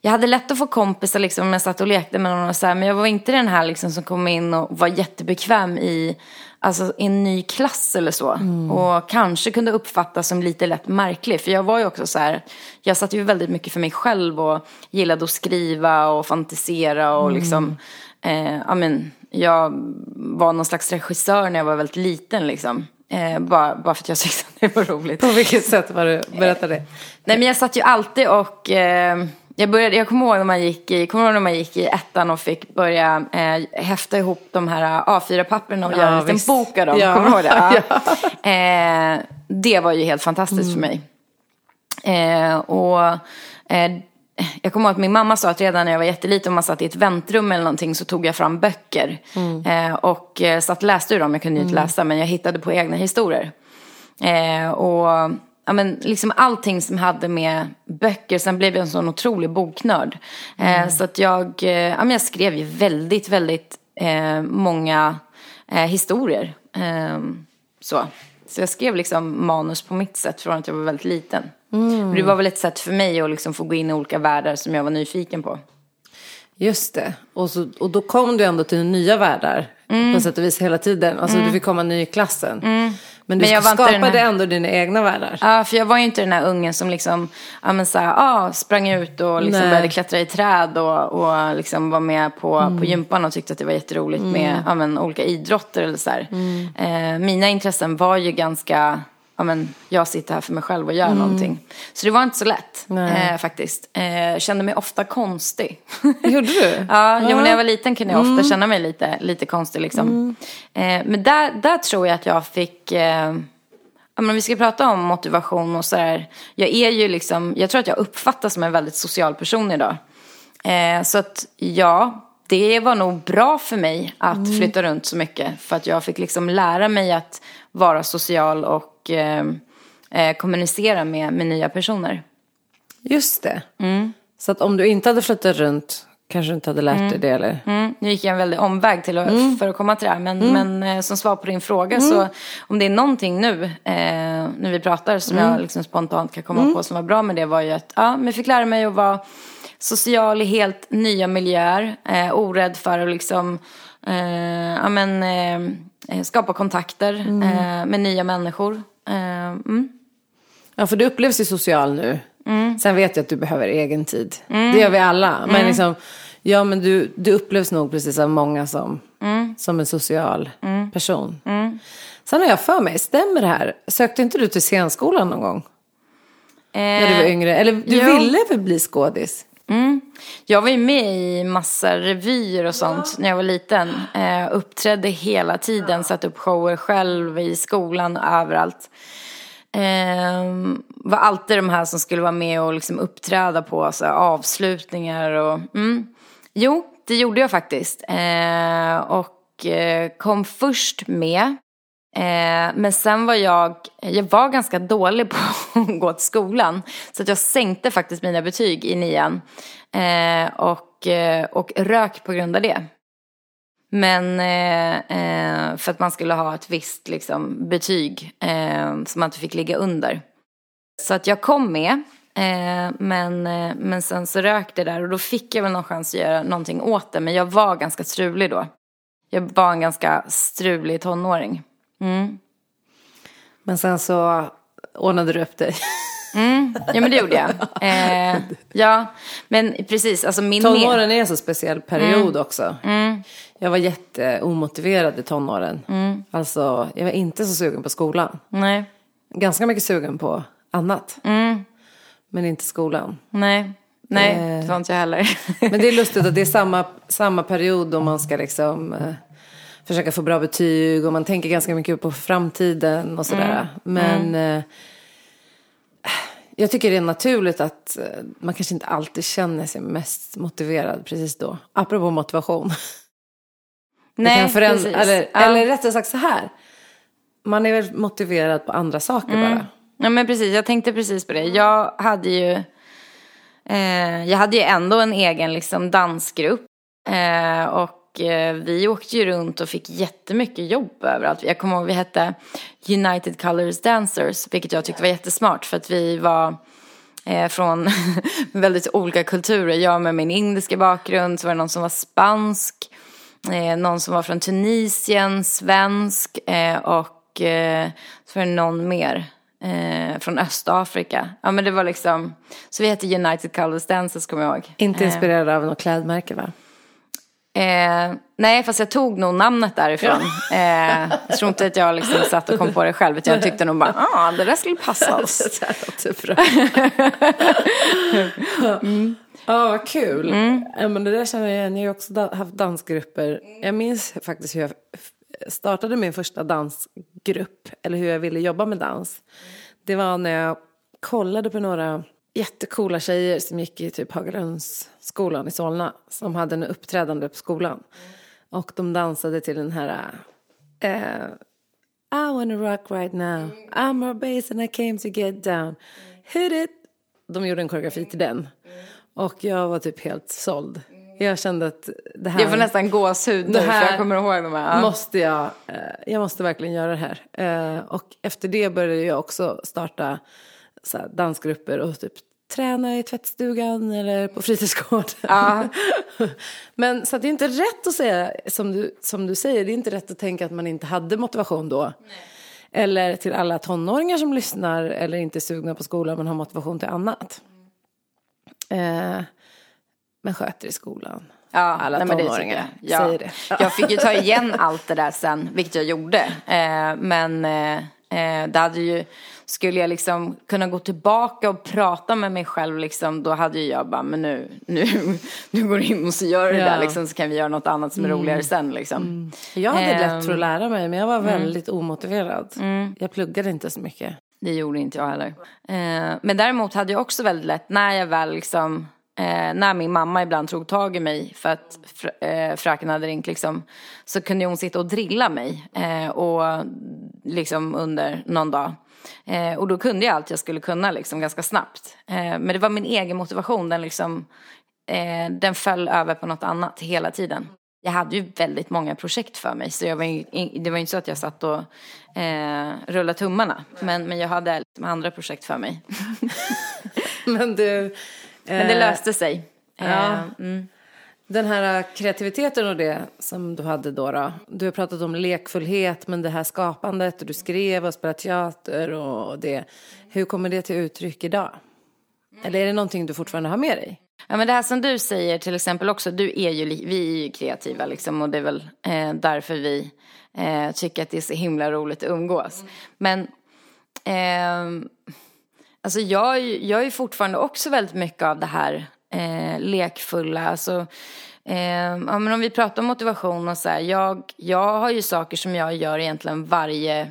S2: jag hade lätt att få kompisar liksom, om jag satt och lekte med någon och så här, men jag var inte den här liksom, som kom in och var jättebekväm i alltså, en ny klass eller så. Och kanske kunde uppfattas som lite lätt märklig. För jag var ju också så här, jag satt ju väldigt mycket för mig själv och gillade att skriva och fantisera och liksom, eh, ja men, jag var någon slags regissör när jag var väldigt liten liksom. Eh, bara, bara för att jag tyckte att det var roligt.
S1: På vilket sätt var det? Berätta det.
S2: Nej men jag satt ju alltid och eh, jag, började, jag kommer ihåg när man gick i, kommer ihåg när man gick i ettan och fick börja eh, häfta ihop de här A4-papperna och
S1: Ja,
S2: göra en liten bok av dem.
S1: Ja.
S2: Kommer du ihåg det? Ja. Eh, det var ju helt fantastiskt för mig. Eh, och eh, jag kommer ihåg att min mamma sa att redan när jag var jätteliten om man satt i ett väntrum eller någonting så tog jag fram böcker. Eh, och eh, satt och läste ur dem, jag kunde ju inte läsa men jag hittade på egna historier. Eh, och ja, men liksom allting som hade med böcker. Sen blev jag en sån otrolig boknörd. Eh, så att jag, eh, ja, men jag skrev ju väldigt, väldigt eh, många eh, historier. Eh, så. så jag skrev liksom manus på mitt sätt från att jag var väldigt liten. Mm. Det var väl ett sätt för mig att liksom få gå in i olika världar som jag var nyfiken på.
S1: Just det. Och, så, och då kom du ändå till nya världar mm. på sätt och vis hela tiden. Alltså mm. du fick komma ny i klassen. Men du men jag skapade här... ändå dina egna världar.
S2: Ja, för jag var ju inte den här ungen som liksom, ja men så här, ah, sprang ut och liksom började klättra i träd och, och liksom var med på, mm. på gympan och tyckte att det var jätteroligt mm. med ja, men, olika idrotter eller så mm. eh, mina intressen var ju ganska ja, men jag sitter här för mig själv och gör mm. någonting. Så det var inte så lätt eh, faktiskt. Eh, kände mig ofta konstig.
S1: Gjorde du?
S2: ja, ja. Jo, när jag var liten kunde jag ofta mm. känna mig lite, lite konstig liksom. Mm. Eh, men där, där tror jag att jag fick eh, Ja, men vi ska prata om motivation och sådär. Jag är ju liksom, jag tror att jag uppfattas som en väldigt social person idag. Eh, så att ja, det var nog bra för mig att mm. flytta runt så mycket. För att jag fick liksom lära mig att vara social och eh, eh, kommunicera med, med nya personer.
S1: Just det. Mm. Så att om du inte hade flyttat runt kanske du inte hade lärt mm. dig det eller?
S2: Mm. Nu gick jag en väldig omväg till att, mm. för att komma till det här. Men, mm. men eh, som svar på din fråga så mm. om det är någonting nu eh, när vi pratar som jag liksom spontant kan komma på som var bra med det var ju att ja, men jag fick lära mig att vara social i helt nya miljöer. Eh, orädd för att liksom eh, ja, men, eh, skapa kontakter eh, med nya människor.
S1: Eh, mm. Ja, för du upplevs ju social nu. Mm. Sen vet jag att du behöver egen tid. Mm. Det gör vi alla. Men mm. liksom, ja men du, du upplevs nog precis av många som, mm. som en social mm. person. Sen har jag för mig, stämmer det här? Sökte inte du till scenskolan någon gång? Eh, när du var yngre? Eller du jo. ville väl bli skådis?
S2: Mm. Jag var ju med i massa revyer och sånt när jag var liten. Eh, uppträdde hela tiden, satte upp shower själv i skolan och överallt. Eh, var alltid de här som skulle vara med och liksom uppträda på så avslutningar och mm. Jo, det gjorde jag faktiskt. Eh, och eh, kom först med Eh, men sen var jag, jag var ganska dålig på att gå till skolan. Så att jag sänkte faktiskt mina betyg i nian. Eh, och, eh, och rök på grund av det. Men eh, eh, för att man skulle ha ett visst liksom, betyg eh, som man inte fick ligga under. Så att jag kom med. men, men sen så rök det där och då fick jag väl någon chans att göra någonting åt det. Men jag var ganska strulig då. Jag var en ganska strulig tonåring. Mm.
S1: Men sen så ordnade du upp dig.
S2: Mm, ja men det gjorde jag. Eh, ja, men precis. Alltså min
S1: tonåren är en så speciell period mm. också. Mm. Jag var jätteomotiverad i tonåren. Mm. Alltså, jag var inte så sugen på skolan.
S2: Nej.
S1: Ganska mycket sugen på annat. Mm. Men inte skolan.
S2: Nej, Nej eh, det var inte jag heller.
S1: men det är lustigt att det är samma, samma period då man ska liksom... Eh, försöka få bra betyg och man tänker ganska mycket på framtiden och sådär. Mm. Men mm. Eh, jag tycker det är naturligt att eh, man kanske inte alltid känner sig mest motiverad precis då. Apropå motivation.
S2: Nej, precis.
S1: Eller, ja. eller rättare sagt så här. Man är väl motiverad på andra saker mm. bara.
S2: Ja men precis, jag tänkte precis på det. Jag hade ju, eh, jag hade ju ändå en egen liksom dansgrupp. Eh, och eh, vi åkte ju runt och fick jättemycket jobb överallt. Jag kommer ihåg vi hette United Colors Dancers, vilket jag tyckte var jättesmart för att vi var eh, från väldigt olika kulturer. Jag med min indiska bakgrund, så var det någon som var spansk, eh, någon som var från Tunisien, svensk eh, och eh, så var det någon mer. Eh, från Östafrika. Ja men det var liksom, så vi hette United Colors Dancers kommer jag ihåg.
S1: Inte inspirerad av något klädmärke va?
S2: Eh, nej, fast jag tog nog namnet därifrån. Ja. Eh, jag tror inte att jag liksom satt och kom på det själv. Utan jag tyckte nog bara, ah, det där skulle passa oss.
S1: det bra. mm. Ja, vad kul. Mm. Ja, men det där känner jag igen. Jag har också haft dansgrupper. Jag minns faktiskt hur jag startade min första dansgrupp. Eller hur jag ville jobba med dans. Det var när jag kollade på några jättekola tjejer som gick i typ Hagalundsskolan i Solna. Som hade en uppträdande på skolan. Och de dansade till den här... Eh, I wanna rock right now. I'm a bass and I came to get down. Hit it. De gjorde en koreografi till den. Och jag var typ helt såld. Jag kände att det här...
S2: Jag får nästan gåshud nu för jag kommer ihåg de här.
S1: Måste jag, eh, jag måste verkligen göra det här. Eh, Och efter det började jag också starta dansgrupper och typ träna i tvättstugan eller på fritidsgården.
S2: Ja.
S1: Men så det är inte rätt att säga, som du, som du säger, det är inte rätt att tänka att man inte hade motivation då. Eller till alla tonåringar som lyssnar eller inte är sugna på skolan men har motivation till annat. Eh, men sköter i skolan.
S2: Ja,
S1: alla
S2: nej, det
S1: tonåringar
S2: tycker jag. Ja.
S1: säger det.
S2: Jag fick ju ta igen allt det där sen, vilket jag gjorde. Eh, men eh, eh, det hade ju, skulle jag liksom kunna gå tillbaka och prata med mig själv liksom, då hade ju jag bara, men nu, nu, nu går du in och så gör det
S1: Ja.
S2: där liksom, så kan vi göra något annat som är roligare sen liksom.
S1: Jag hade
S2: Ehm,
S1: lätt för att lära mig men jag var väldigt omotiverad. Jag pluggade inte så mycket.
S2: Det gjorde inte jag heller. Eh, men däremot hade jag också väldigt lätt när jag väl liksom Eh, när min mamma ibland tog tag i mig för att fr- eh, fröken hade ringt liksom, så kunde hon sitta och drilla mig eh, och liksom under någon dag. Eh, och då kunde jag allt jag skulle kunna liksom ganska snabbt. Eh, men det var min egen motivation, den liksom eh, den föll över på något annat hela tiden. Jag hade ju väldigt många projekt för mig så jag var ju, det var ju inte så att jag satt och eh, rullade tummarna. Men, men jag hade liksom andra projekt för mig.
S1: Men du,
S2: men det
S1: eh,
S2: löste sig.
S1: ja.
S2: Eh, mm.
S1: Den här kreativiteten och det som du hade då, då. Du har pratat om lekfullhet men det här skapandet och du skrev och spelade teater och det. Hur kommer det till uttryck idag? Eller är det någonting du fortfarande har med dig?
S2: Ja men det här som du säger till exempel också, du är ju, vi är ju kreativa liksom och det är väl eh, därför vi eh, tycker att det är så himla roligt att umgås. Men ehm, alltså jag, är ju- jag är fortfarande också väldigt mycket av det här eh, lekfulla, alltså eh, ja, men om vi pratar om motivation och så här, jag, jag har ju saker som jag gör egentligen varje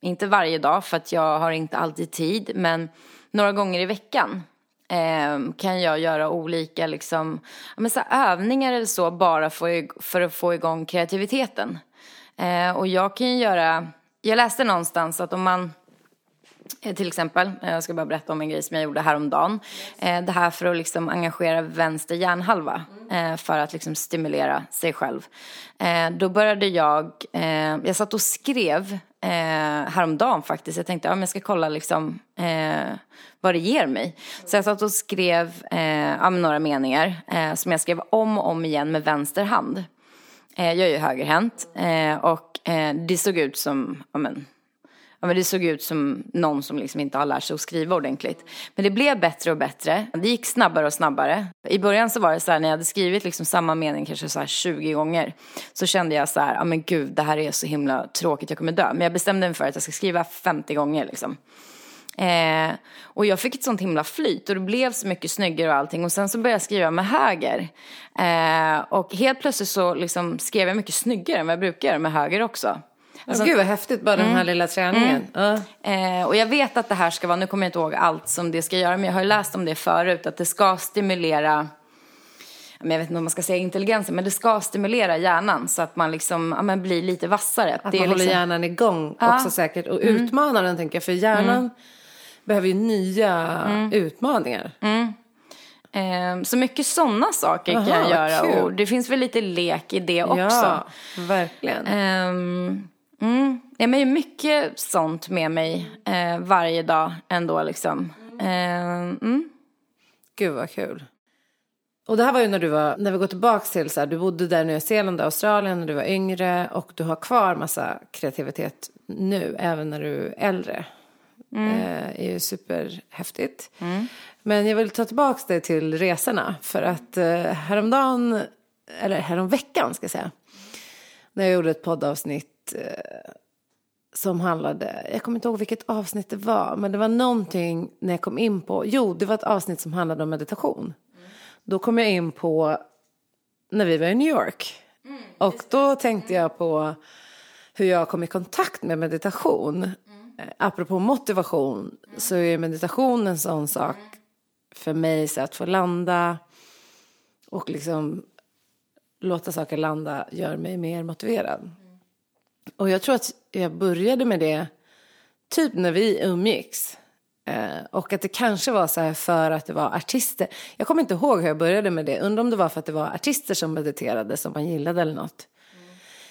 S2: inte varje dag för att jag har inte alltid tid, men några gånger i veckan eh, kan jag göra olika liksom, ja, men så här, övningar eller så bara för, för att få igång kreativiteten. Eh, och jag kan ju göra, jag läste någonstans att om man till exempel, eh, jag ska bara berätta om en grej som jag gjorde häromdagen. Eh, Det här för att liksom engagera vänster hjärnhalva eh, för att liksom stimulera sig själv. Eh, Då började jag, eh, jag satt och skrev eh, häromdagen faktiskt. Jag tänkte, ja men jag ska kolla liksom eh, vad det ger mig. Så jag satt och skrev eh, ja, några meningar eh, som jag skrev om och om igen med vänster hand. Eh, Jag är ju högerhänt eh, och eh, det såg ut som, ja men, Ja, men det såg ut som någon som liksom inte har lärt sig att skriva ordentligt. Men det blev bättre och bättre. Det gick snabbare och snabbare. I början så var det så här när jag hade skrivit liksom samma mening kanske så här 20 gånger. Så kände jag så här, ja men gud det här är så himla tråkigt, jag kommer dö. Men jag bestämde mig för att jag ska skriva 50 gånger liksom. Eh, och jag fick ett sånt himla flyt och det blev så mycket snyggare och allting. Och sen så började jag skriva med höger. Eh, och helt plötsligt så liksom skrev jag mycket snyggare än vad jag brukar med höger också.
S1: Alltså, Gud vad häftigt, bara den här lilla träningen. Ja.
S2: Eh, och jag vet att det här ska vara, nu kommer jag inte ihåg allt som det ska göra, men jag har ju läst om det förut, att det ska stimulera, men jag vet inte om man ska säga intelligensen, men det ska stimulera hjärnan så att man liksom, ja, men blir lite vassare.
S1: Att
S2: det
S1: man håller
S2: liksom,
S1: hjärnan igång
S2: Ja.
S1: också säkert och utmanar den tänker jag. För hjärnan behöver ju nya utmaningar.
S2: eh, så mycket sådana saker kan
S1: Aha,
S2: jag göra
S1: kul.
S2: och det finns väl lite lek i det också.
S1: Ja, verkligen.
S2: Ehm, mm. Ja, men det är mycket sånt med mig eh, varje dag ändå liksom. Ehm, mm.
S1: Gud vad kul. Och det här var ju när du var, när vi går tillbaks till så här, du bodde där i Nya Zeeland och Australien när du var yngre och du har kvar massa kreativitet nu, även när du är äldre. Eh, är ju superhäftigt. Men jag vill ta tillbaks dig till resorna för att eh, häromdagen, eller häromveckan ska jag säga, när jag gjorde ett poddavsnitt eh, som handlade, jag kommer inte ihåg vilket avsnitt det var, men det var någonting när jag kom in på, jo det var ett avsnitt som handlade om meditation. Då kom jag in på när vi var i New York. och då tänkte jag på hur jag kom i kontakt med meditation. Eh, Apropå motivation så är meditation en sån sak för mig så att få landa och liksom låta saker landa gör mig mer motiverad. Och jag tror att jag började med det typ när vi umgicks. Eh, och att det kanske var så här för att det var artister. Jag kommer inte ihåg hur jag började med det. Undrar om det var för att det var artister som mediterade som man gillade eller något.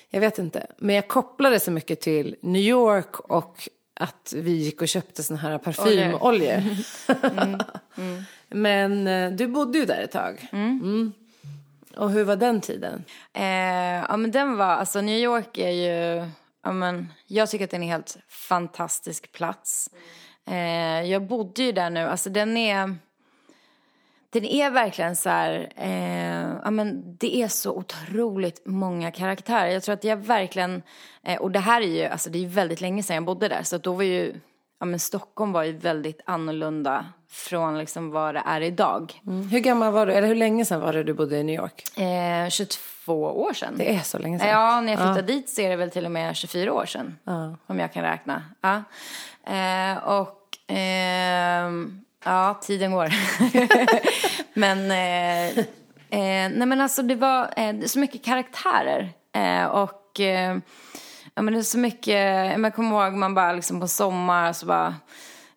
S1: Jag vet inte. Men jag kopplade så mycket till New York och att vi gick och köpte såna här parfymoljor. Mm. Mm. Men eh, du bodde ju där ett tag. Mm. Och hur var den tiden?
S2: Eh, ja men den var, alltså New York är ju, ja men jag tycker att det är en helt fantastisk plats. Eh, jag bodde ju där nu, alltså den är den är verkligen så här, eh, ja men det är så otroligt många karaktärer. Jag tror att jag verkligen, eh, och det här är ju, alltså det är väldigt länge sedan jag bodde där. Så då var ju, ja men Stockholm var ju väldigt annorlunda från liksom vad det är idag.
S1: Mm. Hur gammal var du, eller hur länge sedan var det du bodde i New York?
S2: Eh, 22 år sedan.
S1: Det är så länge sedan?
S2: Ja, när jag flyttade ja. dit så är det väl till och med 24 år sedan. Ja. Om jag kan räkna. Ja. Eh, och ehm, Ja, tiden går. men, eh, eh, nej men alltså det var eh, så mycket karaktärer. Eh, och eh, ja, men det är så mycket, jag kommer ihåg man bara liksom på sommar så bara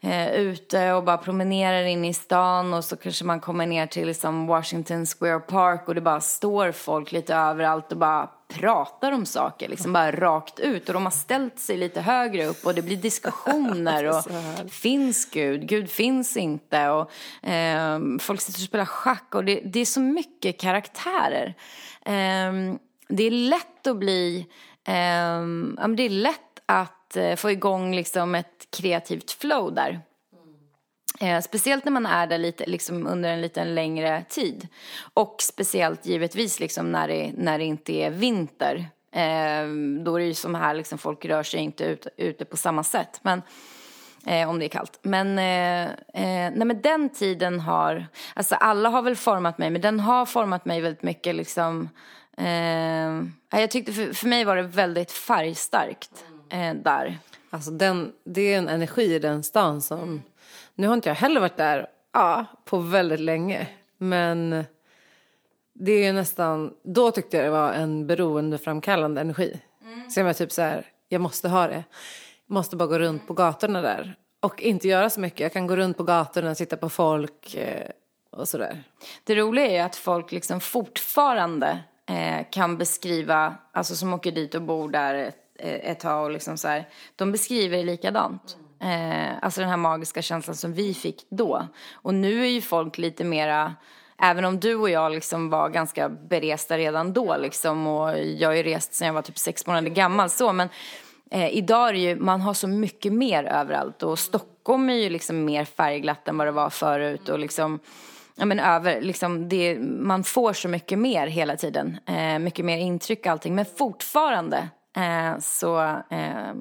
S2: eh, ute och bara promenerar in i stan och så kanske man kommer ner till liksom Washington Square Park och det bara står folk lite överallt och bara pratar om saker, liksom bara rakt ut. Och de har ställt sig lite högre upp och det blir diskussioner. och Finns Gud? Gud finns inte. Och eh, Folk sitter och spelar schack och det, det är så mycket karaktärer. Eh, det är lätt att bli, eh, det är lätt att att eh, få igång liksom ett kreativt flow där. Eh, speciellt när man är där lite, liksom under en lite längre tid. Och speciellt givetvis liksom när, det, när det inte är vinter. Eh, då är det ju som här, liksom, folk rör sig inte ut, ute på samma sätt. Men, eh, om det är kallt. Men, eh, eh, nej, men den tiden har, alltså alla har väl format mig, men den har format mig väldigt mycket liksom. Eh, jag tyckte för, för mig var det väldigt färgstarkt där.
S1: Alltså den, det är en energi i den stan som nu har inte jag heller varit där ja, på väldigt länge. Men det är nästan, då tyckte jag det var en beroendeframkallande energi. Mm. Så jag var typ så här, jag måste ha det. Jag måste bara gå runt på gatorna där. Och inte göra så mycket. Jag kan gå runt på gatorna, och titta på folk eh, och sådär.
S2: Det roliga är att folk liksom fortfarande eh, kan beskriva, alltså som åker dit och bor där Eh, ett, tag och liksom så här, de beskriver det likadant. Eh, alltså den här magiska känslan som vi fick då. Och nu är ju folk lite mera, även om du och jag liksom var ganska beresta redan då liksom och jag har ju rest sedan jag var typ sex månader gammal så men eh, idag är det ju, man har så mycket mer överallt och Stockholm är ju liksom mer färgglatt än vad det var förut och liksom Ja men över, liksom det, man får så mycket mer hela tiden. Eh, mycket mer intryck och allting. Men fortfarande eh, så eh,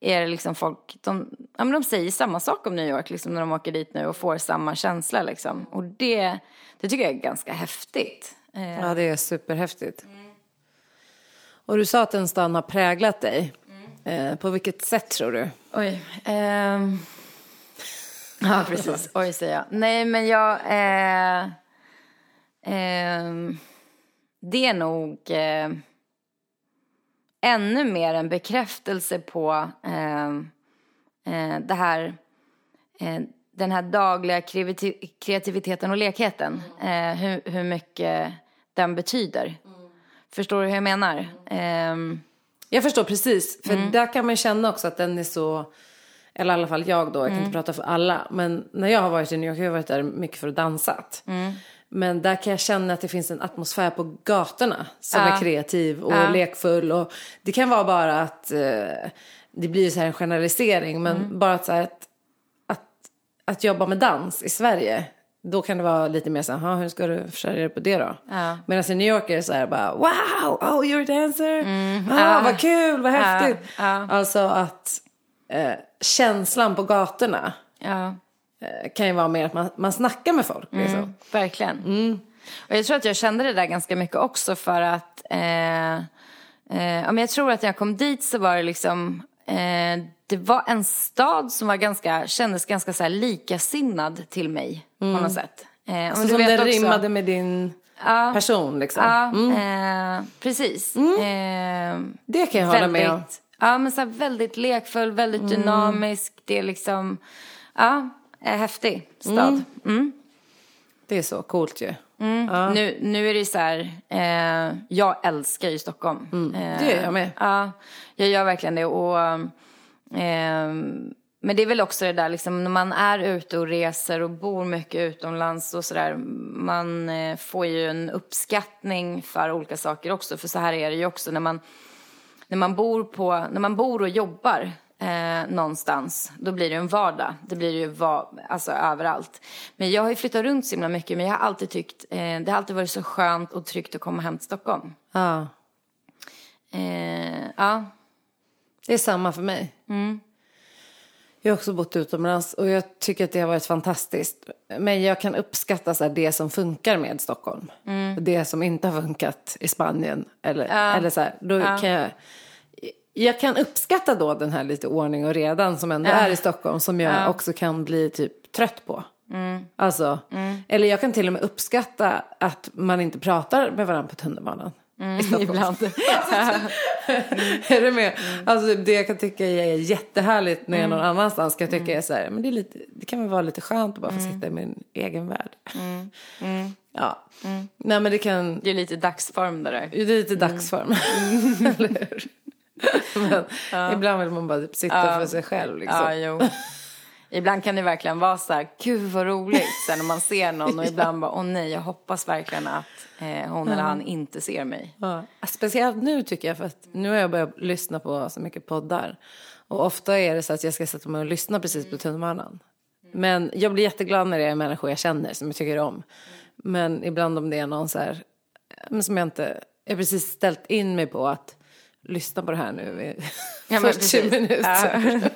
S2: är det liksom folk, de, ja, men de säger samma sak om New York liksom, när de åker dit nu och får samma känsla. Liksom. Och det, det tycker jag är ganska häftigt.
S1: Eh. Ja, det är superhäftigt. Mm. Och du sa att den stan har präglat dig. Mm. Eh, på vilket sätt tror du?
S2: Oj. Ehm... Ja, precis. Oj, säger jag. Nej, men jag... Eh... Eh... Det är nog... Eh ännu mer en bekräftelse på eh, eh, det här, eh, den här dagliga kreativiteten och lekheten. Eh, hur, hur mycket den betyder. Mm. Förstår du hur jag menar? Ehm,
S1: jag förstår precis. För mm. där kan man känna också att den är så, eller i alla fall jag då, jag kan mm. inte prata för alla. Men när jag har varit i New York, jag har varit där mycket för att dansat. Men där kan jag känna att det finns en atmosfär på gatorna som ja. är kreativ och ja. lekfull. Och det kan vara bara att eh, det blir så här en generalisering. Men mm. bara att, så här, att, att, att, jobba med dans i Sverige. Då kan det vara lite mer så här, hur ska du försörja dig på det då? Ja. Medan i New York är det så här bara, wow, oh you're a dancer. Mm. Ah. Vad kul, vad häftigt. Alltså att eh, känslan på gatorna. Eh, kan ju vara mer att man, man snackar med folk.
S2: Mm, liksom. verkligen. Mm. Och jag tror att jag kände det där ganska mycket också för att eh, eh, jag tror att när jag kom dit så var det liksom eh, det var en stad som var ganska, kändes ganska så här likasinnad till mig mm. på något sätt.
S1: Eh, alltså som det rimmade med din ja, person liksom?
S2: Ja, mm. eh, precis. Mm.
S1: Eh, det kan jag hålla med om.
S2: Ja, men så här väldigt lekfull, väldigt dynamisk. Det är liksom, ja, häftig stad. Mm.
S1: Det är så coolt ju.
S2: Nu, nu är det så här, eh, jag älskar ju Stockholm. Eh,
S1: Det gör jag med.
S2: Ja, jag gör verkligen det. Och, eh, men det är väl också det där liksom, när man är ute och reser och bor mycket utomlands och sådär. Man eh, får ju en uppskattning för olika saker också. För så här är det ju också när man, när man, bor, på, när man bor och jobbar eh, någonstans, då blir det en vardag. Det blir ju va, alltså, överallt. Men jag har ju flyttat runt så himla mycket, men jag har alltid tyckt, eh, det har alltid varit så skönt och tryggt att komma hem till Stockholm.
S1: Ja.
S2: Eh, ja,
S1: Det är samma för mig. Jag har också bott utomlands och jag tycker att det har varit fantastiskt. Men jag kan uppskatta så det som funkar med Stockholm. Och det som inte har funkat i Spanien. Eller, eller så här, då kan jag, jag kan uppskatta då den här lite ordning och redan som ändå är i Stockholm. Som jag också kan bli typ trött på. Alltså, Eller jag kan till och med uppskatta att man inte pratar med varandra på tunnelbanan. I Stockholm.
S2: ibland.
S1: är du med? Alltså det jag kan tycka är jättehärligt när jag är någon annanstans kan tycka är så här, men det, är lite, det kan väl vara lite skönt att bara få sitta i min egen värld. Ja, nej men det kan,
S2: Det är lite dagsform där.
S1: det är lite dagsform. Eller hur? Men ibland vill man bara typ sitta för sig själv liksom.
S2: Ja. Ibland kan det verkligen vara så här, gud vad roligt, sen när man ser någon och ibland bara, åh nej, jag hoppas verkligen att eh, hon eller han inte ser mig.
S1: Ja. Speciellt nu tycker jag, för att nu har jag börjat lyssna på så mycket poddar. Och ofta är det så att jag ska sätta mig och lyssna precis på tunnelbanan. Men jag blir jätteglad när det är människor jag känner, som jag tycker om. Men ibland om det är någon så här, men som jag inte, jag har precis ställt in mig på att lyssna på det här nu i
S2: Ja, men
S1: 40
S2: precis.
S1: minuter.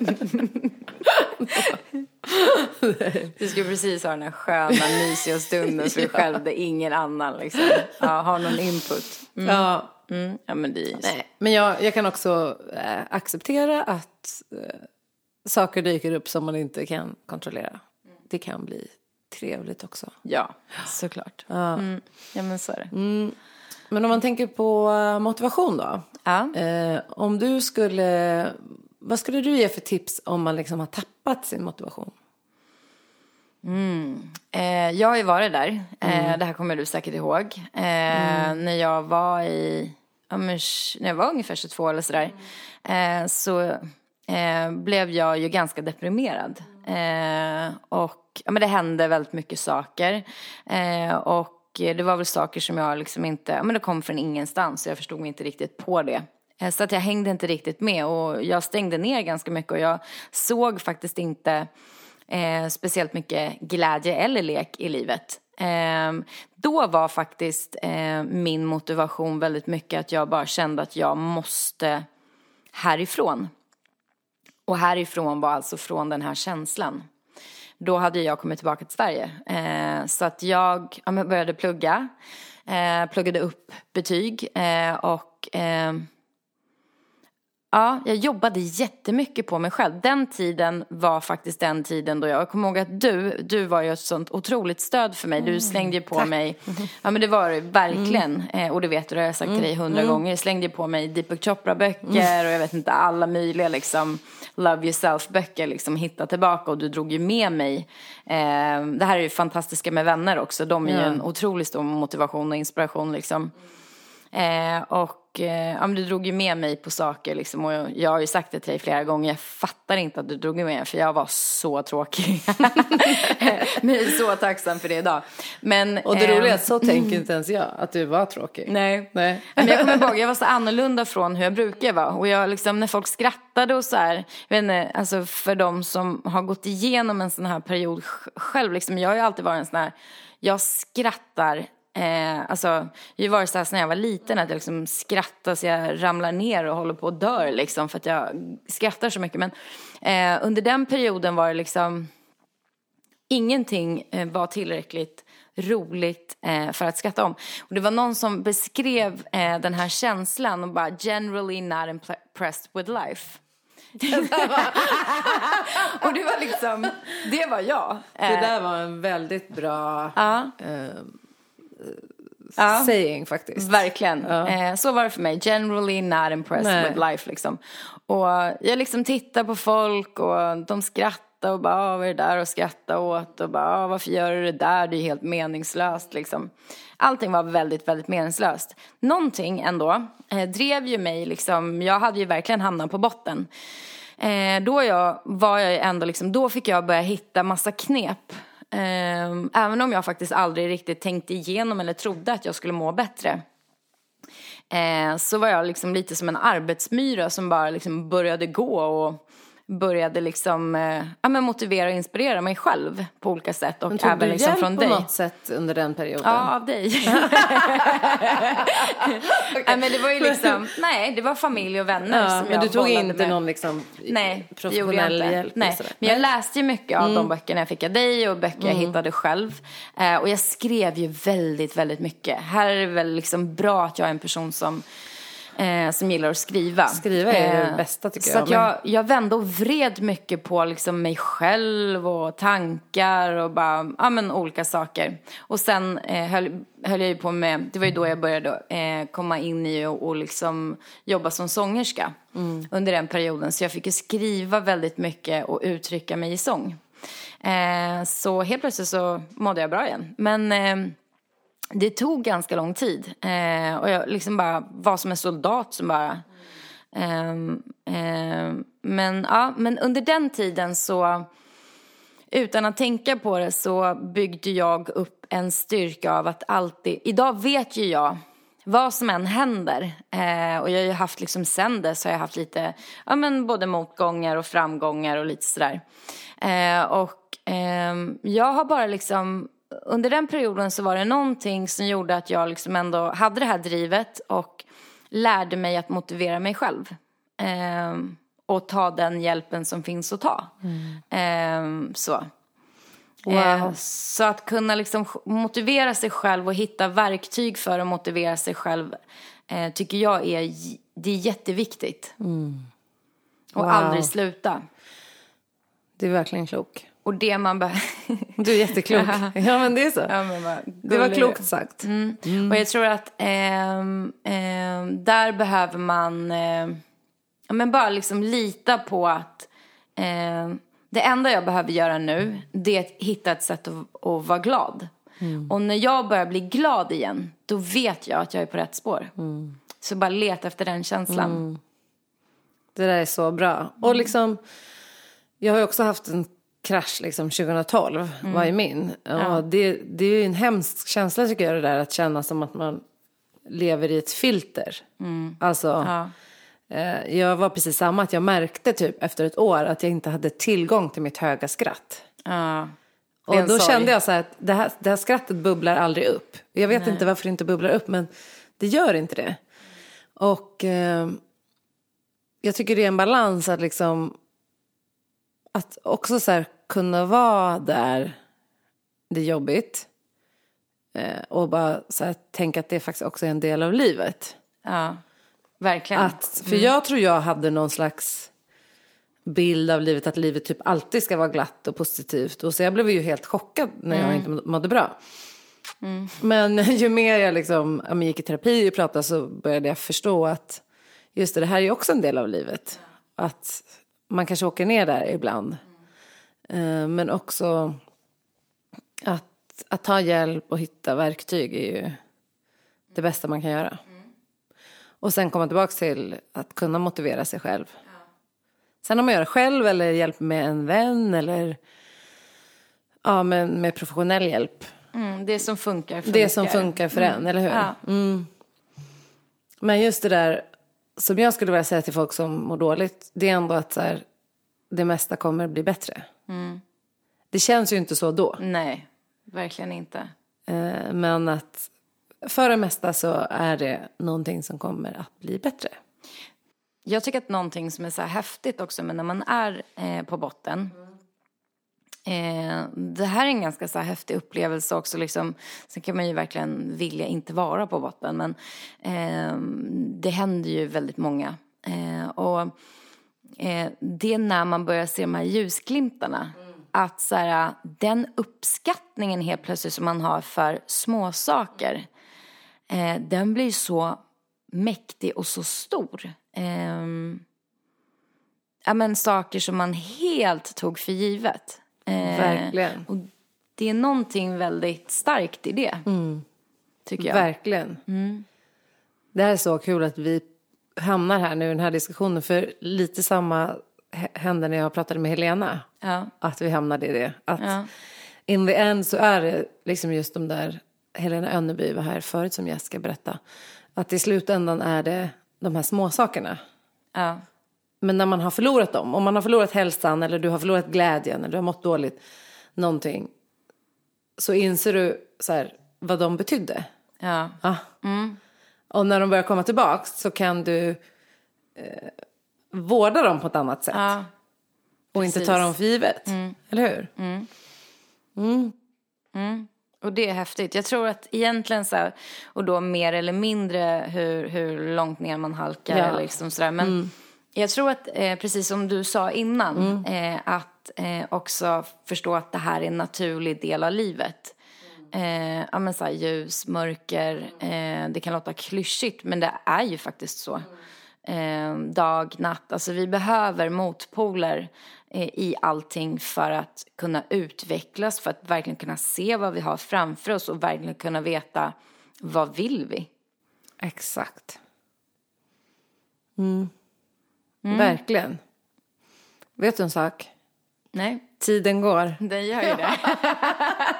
S2: Du ska precis ha den här sköna, mysiga stunden för dig själv där ingen annan liksom, ja, har någon input.
S1: Ja,
S2: Mm. Ja, men det är
S1: Nej, men jag, jag kan också eh, acceptera att eh, saker dyker upp som man inte kan kontrollera. Det kan bli trevligt också.
S2: Ja, såklart. Mm. Ja, men så är det.
S1: Men om man tänker på eh, motivation då.
S2: Ja.
S1: Eh, om du skulle, vad skulle du ge för tips om man liksom har tappat sin motivation?
S2: Eh, jag har ju varit där. Eh, Det här kommer du säkert ihåg. Eh, När jag var i, ja, men, sh- när jag var ungefär 22 eller sådär. Så eh, blev jag ju ganska deprimerad. Och ja, men det hände väldigt mycket saker. Och Eh, det var väl saker som jag liksom inte, men det kom från ingenstans. och jag förstod mig inte riktigt på det. Eh, så att jag hängde inte riktigt med och jag stängde ner ganska mycket och jag såg faktiskt inte eh, speciellt mycket glädje eller lek i livet. Eh, då var faktiskt eh, min motivation väldigt mycket att jag bara kände att jag måste härifrån. Och härifrån var alltså från den här känslan. Då hade jag kommit tillbaka till Sverige. Eh, så att jag ja, började plugga, eh, pluggade upp betyg eh, och eh, Ja, jag jobbade jättemycket på mig själv. Den tiden var faktiskt den tiden då jag, jag kommer ihåg att du, du var ju ett sånt otroligt stöd för mig. Du slängde ju på mig, ja men det var det verkligen. Eh, och det vet du, det har jag sagt till dig hundra gånger. Jag slängde ju på mig Deepak Chopra-böcker och jag vet inte, alla möjliga liksom Love Yourself-böcker liksom hitta tillbaka och du drog ju med mig. Eh, det här är ju fantastiska med vänner också. De är ju en otroligt stor motivation och inspiration liksom. Eh, och eh, ja, men du drog ju med mig på saker liksom, och jag, jag har ju sagt det till dig flera gånger, jag fattar inte att du drog med mig för jag var så tråkig. men jag är så tacksam för det idag. Men,
S1: Och det
S2: ehm,
S1: roliga är att så tänker inte ens jag, att du var tråkig.
S2: Nej.
S1: Nej.
S2: Men jag kommer ihåg, jag var så annorlunda från hur jag brukar vara. Och jag liksom, när folk skrattade och så här, jag vet inte, alltså för de som har gått igenom en sån här period sj- själv, liksom, jag har ju alltid varit en sån här, jag skrattar Eh, alltså, jag varit så här när jag var liten att jag liksom skrattar så jag ramlar ner och håller på att dör liksom för att jag skrattar så mycket. Men eh, under den perioden var det liksom, ingenting eh, var tillräckligt roligt eh, för att skratta om. Och det var någon som beskrev eh, den här känslan och bara generally not impressed with life. och det var liksom, det var jag.
S1: Det
S2: Eh,
S1: där var en väldigt bra
S2: ja.
S1: eh, ja. saying faktiskt.
S2: Verkligen. Ja. Eh, så var det för mig. Generally not impressed Nej. with life liksom. Och jag liksom tittar på folk och de skrattar och bara, vad är det där att skratta åt? Och bara, varför gör du det där? Det är helt meningslöst liksom. Allting var väldigt, väldigt meningslöst. Någonting ändå eh, drev ju mig liksom, jag hade ju verkligen hamnat på botten. Eh, då jag, var jag ändå liksom, då fick jag börja hitta massa knep. Ehm, även om jag faktiskt aldrig riktigt tänkte igenom eller trodde att jag skulle må bättre. Ehm, så var jag liksom lite som en arbetsmyra som bara liksom började gå och började liksom, eh, ja, men motivera och inspirera mig själv på olika sätt. Och
S1: men tog
S2: även
S1: du
S2: liksom
S1: hjälp
S2: från
S1: på
S2: dig.
S1: något sätt under den perioden?
S2: Ja, av dig. okay. nej, men det var ju liksom, nej, det var familj och vänner
S1: ja,
S2: som
S1: men
S2: jag
S1: du tog inte
S2: med.
S1: någon liksom
S2: nej,
S1: professionell hjälp?
S2: Nej, men jag läste ju mycket av mm. de böckerna jag fick av dig och böcker mm. jag hittade själv. Eh, och jag skrev ju väldigt, väldigt mycket. Här är det väl liksom bra att jag är en person som eh, som gillar att skriva.
S1: Skriva är eh, det bästa tycker
S2: så
S1: jag.
S2: Så jag, jag vände och vred mycket på liksom mig själv och tankar och bara, ja men olika saker. Och sen eh, höll, höll jag ju på med, det var ju då jag började eh, komma in i och, och liksom jobba som sångerska mm. under den perioden. Så jag fick ju skriva väldigt mycket och uttrycka mig i sång. Eh, så helt plötsligt så mådde jag bra igen. Men eh, det tog ganska lång tid. Eh, och jag liksom bara var som en soldat som bara... Eh, eh, men, ja, men under den tiden så, utan att tänka på det, så byggde jag upp en styrka av att alltid... Idag vet ju jag vad som än händer. Eh, och jag har ju haft liksom sen dess har jag haft lite, ja men både motgångar och framgångar och lite sådär. Eh, och ehm, jag har bara liksom under den perioden så var det någonting som gjorde att jag liksom ändå hade det här drivet och lärde mig att motivera mig själv. Eh, och ta den hjälpen som finns att ta. Mm. Eh, så. Wow. Eh, så att kunna liksom motivera sig själv och hitta verktyg för att motivera sig själv eh, tycker jag är, det är jätteviktigt. Mm. Wow. Och aldrig sluta.
S1: Det är verkligen klok.
S2: Och det man behöver...
S1: Du är jätteklok. ja men det är så. Ja, bara, det var klokt sagt.
S2: Mm. Mm. Och jag tror att eh, eh, där behöver man eh, men bara liksom lita på att eh, det enda jag behöver göra nu det är att hitta ett sätt att, att vara glad. Mm. Och när jag börjar bli glad igen då vet jag att jag är på rätt spår. Mm. Så bara leta efter den känslan. Mm.
S1: Det där är så bra. Och liksom, jag har ju också haft en krasch liksom 2012 mm. var ju min. Ja. det, det är ju en hemsk känsla tycker jag det där att känna som att man lever i ett filter. Mm. Alltså, ja. eh, jag var precis samma, att jag märkte typ efter ett år att jag inte hade tillgång till mitt höga skratt. Ja. Och då sorg. kände jag så här att det här, det här skrattet bubblar aldrig upp. Jag vet Nej. inte varför det inte bubblar upp men det gör inte det. Och eh, jag tycker det är en balans att liksom att också så här, kunna vara där det är jobbigt. Eh, och bara så här, tänka att det faktiskt också är en del av livet.
S2: Ja, verkligen.
S1: Att, för mm. jag tror jag hade någon slags bild av livet att livet typ alltid ska vara glatt och positivt. Och så jag blev ju helt chockad när jag mm. inte mådde bra. Mm. Men ju mer jag liksom, jag gick i terapi och pratade så började jag förstå att just det, det här är också en del av livet. Att man kanske åker ner där ibland. Mm. Men också att, att ta hjälp och hitta verktyg är ju det bästa man kan göra. Mm. Och sen komma tillbaka till att kunna motivera sig själv. Sen om man gör det själv eller hjälp med en vän eller ja, med, med professionell hjälp.
S2: Mm, det som funkar
S1: för Det som funkar för mm. en, eller hur? Ja. Mm. Men just det där som jag skulle vilja säga till folk som mår dåligt, det är ändå att så här, det mesta kommer bli bättre. Mm. Det känns ju inte så då.
S2: Nej, verkligen inte.
S1: Eh, men att för det mesta så är det någonting som kommer att bli bättre.
S2: Jag tycker att någonting som är så här häftigt också, men när man är eh, på botten, Eh, det här är en ganska så här häftig upplevelse också. Liksom. Sen kan man ju verkligen vilja inte vara på botten. Men eh, det händer ju väldigt många. Eh, och eh, det är när man börjar se de här ljusglimtarna. Mm. Att så här, den uppskattningen helt plötsligt som man har för små saker eh, den blir så mäktig och så stor. Ehm, ja, men saker som man helt tog för givet. Eh,
S1: Verkligen.
S2: Och det är någonting väldigt starkt i det. Tycker jag.
S1: Verkligen. Det här är så kul att vi hamnar här nu i den här diskussionen. För lite samma hände när jag pratade med Helena.
S2: Ja.
S1: Att vi hamnade i det. Att
S2: Ja.
S1: in the end så är det liksom just de där, Helena Önneby var här förut som jag ska berätta. Att i slutändan är det de här små sakerna.
S2: Ja.
S1: Men när man har förlorat dem, om man har förlorat hälsan eller du har förlorat glädjen eller du har mått dåligt, någonting. Så inser du så här, vad de betydde.
S2: Ja.
S1: Ah. Och när de börjar komma tillbaks så kan du eh, vårda dem på ett annat sätt.
S2: Ja.
S1: och inte ta dem för givet. Eller hur?
S2: Och det är häftigt. Jag tror att egentligen så här, och då mer eller mindre hur, hur långt ner man halkar
S1: Ja.
S2: eller liksom sådär. Men jag tror att, eh, precis som du sa innan, eh, att eh, också förstå att det här är en naturlig del av livet. Eh, ja men så här, ljus, mörker, eh, det kan låta klyschigt men det är ju faktiskt så. Eh, dag, natt, alltså vi behöver motpoler eh, i allting för att kunna utvecklas, för att verkligen kunna se vad vi har framför oss och verkligen kunna veta vad vill vi?
S1: Exakt. Mm. Verkligen. Vet du en sak?
S2: Nej,
S1: Tiden går.
S2: det gör ju det.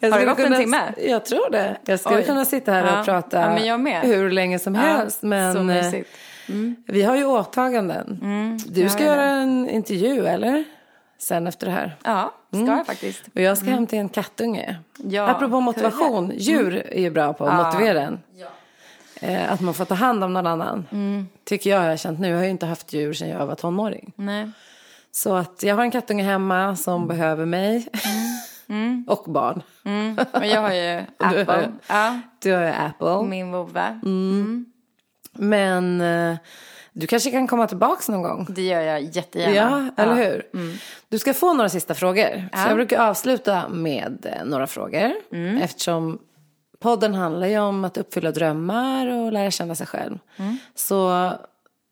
S1: Jag
S2: Har det gått en timme?
S1: Jag tror det. Jag skulle
S2: Oj.
S1: kunna sitta här
S2: Ja.
S1: och prata
S2: Ja,
S1: hur länge som helst. Men eh,
S2: mysigt.
S1: vi har ju åtaganden. du
S2: jag
S1: ska
S2: har
S1: göra en intervju, eller? Sen efter det här.
S2: Ja, ska jag faktiskt.
S1: Och jag ska hämta en kattunge.
S2: Ja,
S1: Apropå motivation. Djur är ju bra på att motivera en. Eh, Att man får ta hand om någon annan. Tycker jag har jag känt nu. Jag har ju inte haft djur sedan jag var tonåring.
S2: Nej.
S1: Så att jag har en kattunge hemma som behöver mig. och barn.
S2: Och jag har ju Apple. Ja,
S1: Du har ju Apple.
S2: min vovve.
S1: Men eh, du kanske kan komma tillbaka någon gång.
S2: Det gör jag jättegärna.
S1: Ja, eller
S2: Ja.
S1: hur? Du ska få några sista frågor. Så jag brukar avsluta med eh, några frågor. Eftersom podden handlar ju om att uppfylla drömmar och lära känna sig själv. Så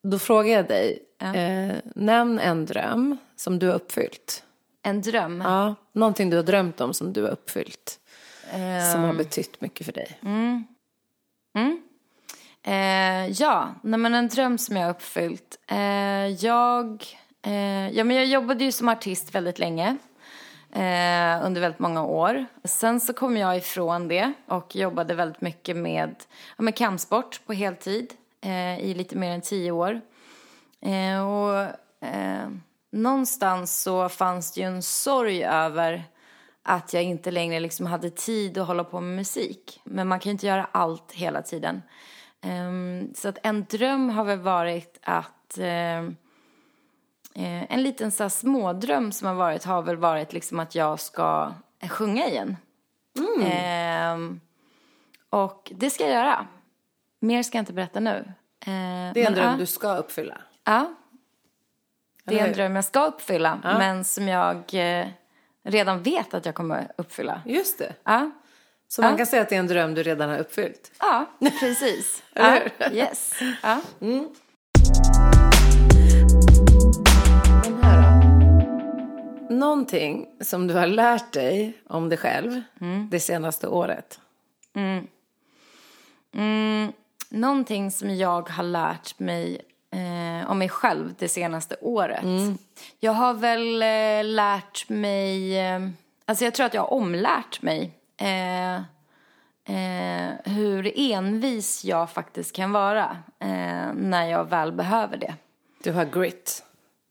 S1: då frågar jag dig, eh, nämn en dröm som du har uppfyllt.
S2: En dröm.
S1: Ja, någonting du har drömt om som du har uppfyllt. Som har betytt mycket för dig.
S2: Eh, ja, nej, men en dröm som jag har uppfyllt. Eh, jag, eh, ja, men jag jobbade ju som artist väldigt länge. Eh, under väldigt många år. Sen så kom jag ifrån det och jobbade väldigt mycket med, ja, med kampsport på heltid. Eh, I lite mer än tio år. Eh, och eh, någonstans så fanns det ju en sorg över att jag inte längre liksom hade tid att hålla på med musik. Men man kan ju inte göra allt hela tiden. Ehm, så att en dröm har väl varit att en liten så smådröm som har varit har väl varit liksom att jag ska sjunga igen. Ehm, och det ska jag göra. Mer ska jag inte berätta nu. Eh,
S1: Det är en dröm
S2: ja.
S1: du ska uppfylla.
S2: Ja. Det är en
S1: hur?
S2: dröm jag ska uppfylla, men som jag eh, redan vet att jag kommer uppfylla.
S1: Just det.
S2: Ja,
S1: Så man kan säga att det är en dröm du redan har uppfyllt.
S2: ja precis.
S1: Eller
S2: ja, yes. Ja.
S1: Då? Någonting som du har lärt dig om dig själv det senaste året.
S2: Någonting som jag har lärt mig eh, om mig själv det senaste året. Jag har väl eh, lärt mig, eh, alltså jag tror att jag har omlärt mig eh, eh, hur envis jag faktiskt kan vara eh, när jag väl behöver det.
S1: Du har grit.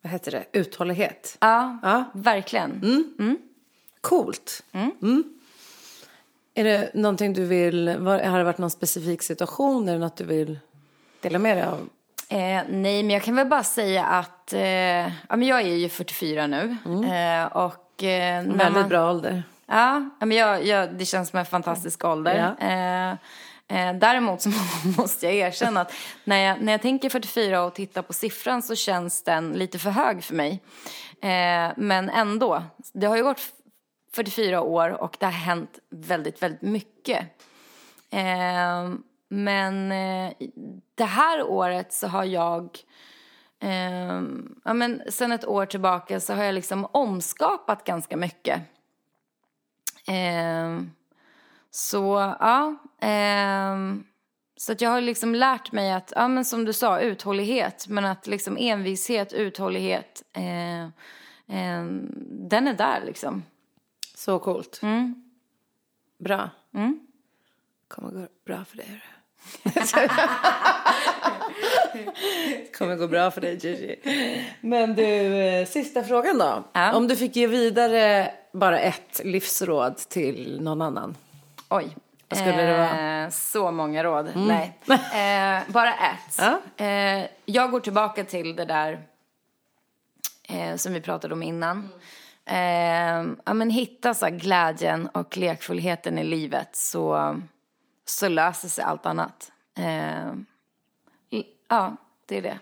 S1: Vad heter det? Uthållighet.
S2: Ja,
S1: Ja.
S2: verkligen.
S1: Coolt. Mm. Är det någonting du vill, var, har det varit någon specifik situation? Är det något du vill dela med dig av?
S2: Eh, nej, men jag kan väl bara säga att eh, ja, men jag är ju 44 nu. Eh, och, eh, när
S1: Väldigt
S2: man,
S1: bra ålder.
S2: Ja, men jag, jag, det känns som en fantastisk ålder.
S1: Ja.
S2: Eh, eh, däremot så måste jag erkänna att när jag, när jag tänker 44 och tittar på siffran så känns den lite för hög för mig. Eh, men ändå, det har ju gått 44 år och det har hänt väldigt, väldigt mycket. Eh, men eh, det här året så har jag, eh, ja men sen ett år tillbaka så har jag liksom omskapat ganska mycket. Eh, så ja, eh, så att jag har liksom lärt mig att, ja men som du sa, uthållighet, men att liksom envishet, uthållighet, eh, eh, den är där liksom.
S1: Så coolt.
S2: Mm.
S1: Bra.
S2: Mm.
S1: kommer gå bra för dig. kommer gå bra för dig Gigi. Men du, eh, sista frågan då.
S2: Ja.
S1: Om du fick ge vidare bara ett livsråd till någon annan.
S2: Oj.
S1: Vad skulle det vara? Mm.
S2: Eh, så många råd. Nej. Eh, bara ett.
S1: Ja.
S2: Eh, jag går tillbaka till det där eh, som vi pratade om innan. Eh, ja, men hitta så glädjen och lekfullheten i livet så, så löser sig allt annat. Eh, ja, det är det.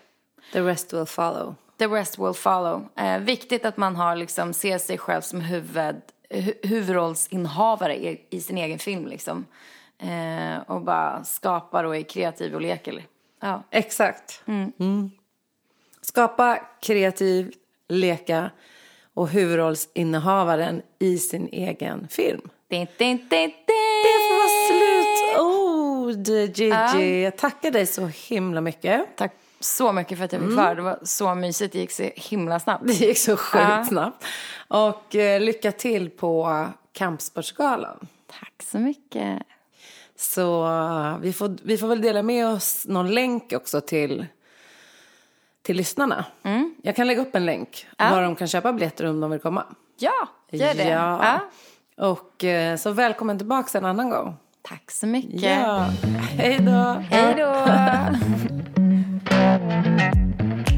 S1: The rest will follow.
S2: The rest will follow. Eh, viktigt att man har liksom, ser sig själv som huvud, hu, huvudrollsinnehavare i, i sin egen film liksom. Eh, och bara skapar och är kreativ och leker. Ja.
S1: Exakt. Mm. Skapa kreativ, leka och huvudrollsinnehavaren i sin egen film.
S2: Din, din, din.
S1: Det får vara slutord, Gigi. Jag tackar dig så himla mycket.
S2: Tack så mycket för att jag fick
S1: Mm.
S2: vara Det var så mysigt. Det gick så himla snabbt.
S1: Det gick så sjukt
S2: Ja.
S1: snabbt. Och eh, lycka till på Kampsportsgalan.
S2: Tack så mycket.
S1: Så eh, vi får, vi får väl dela med oss någon länk också till, till lyssnarna. Jag kan lägga upp en länk var de kan köpa biljetter om de vill komma.
S2: Ja, gör det.
S1: Ja.
S2: Ja.
S1: Och eh, så välkommen tillbaka en annan gång.
S2: Tack så mycket.
S1: Ja. Hej då.
S2: Hej då.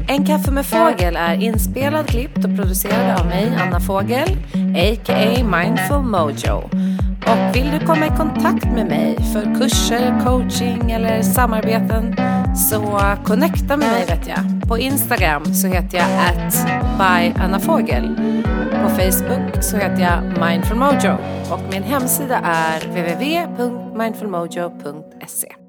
S1: En kaffe med fågel är inspelad, klippt och producerad av mig, Anna Fågel, a.k.a. Mindful Mojo. Och vill du komma i kontakt med mig för kurser, coaching eller samarbeten så connecta med mig vet jag. På Instagram så heter jag at byannafogel. På Facebook så heter jag Mindful Mojo och min hemsida är www.mindfulmojo.se.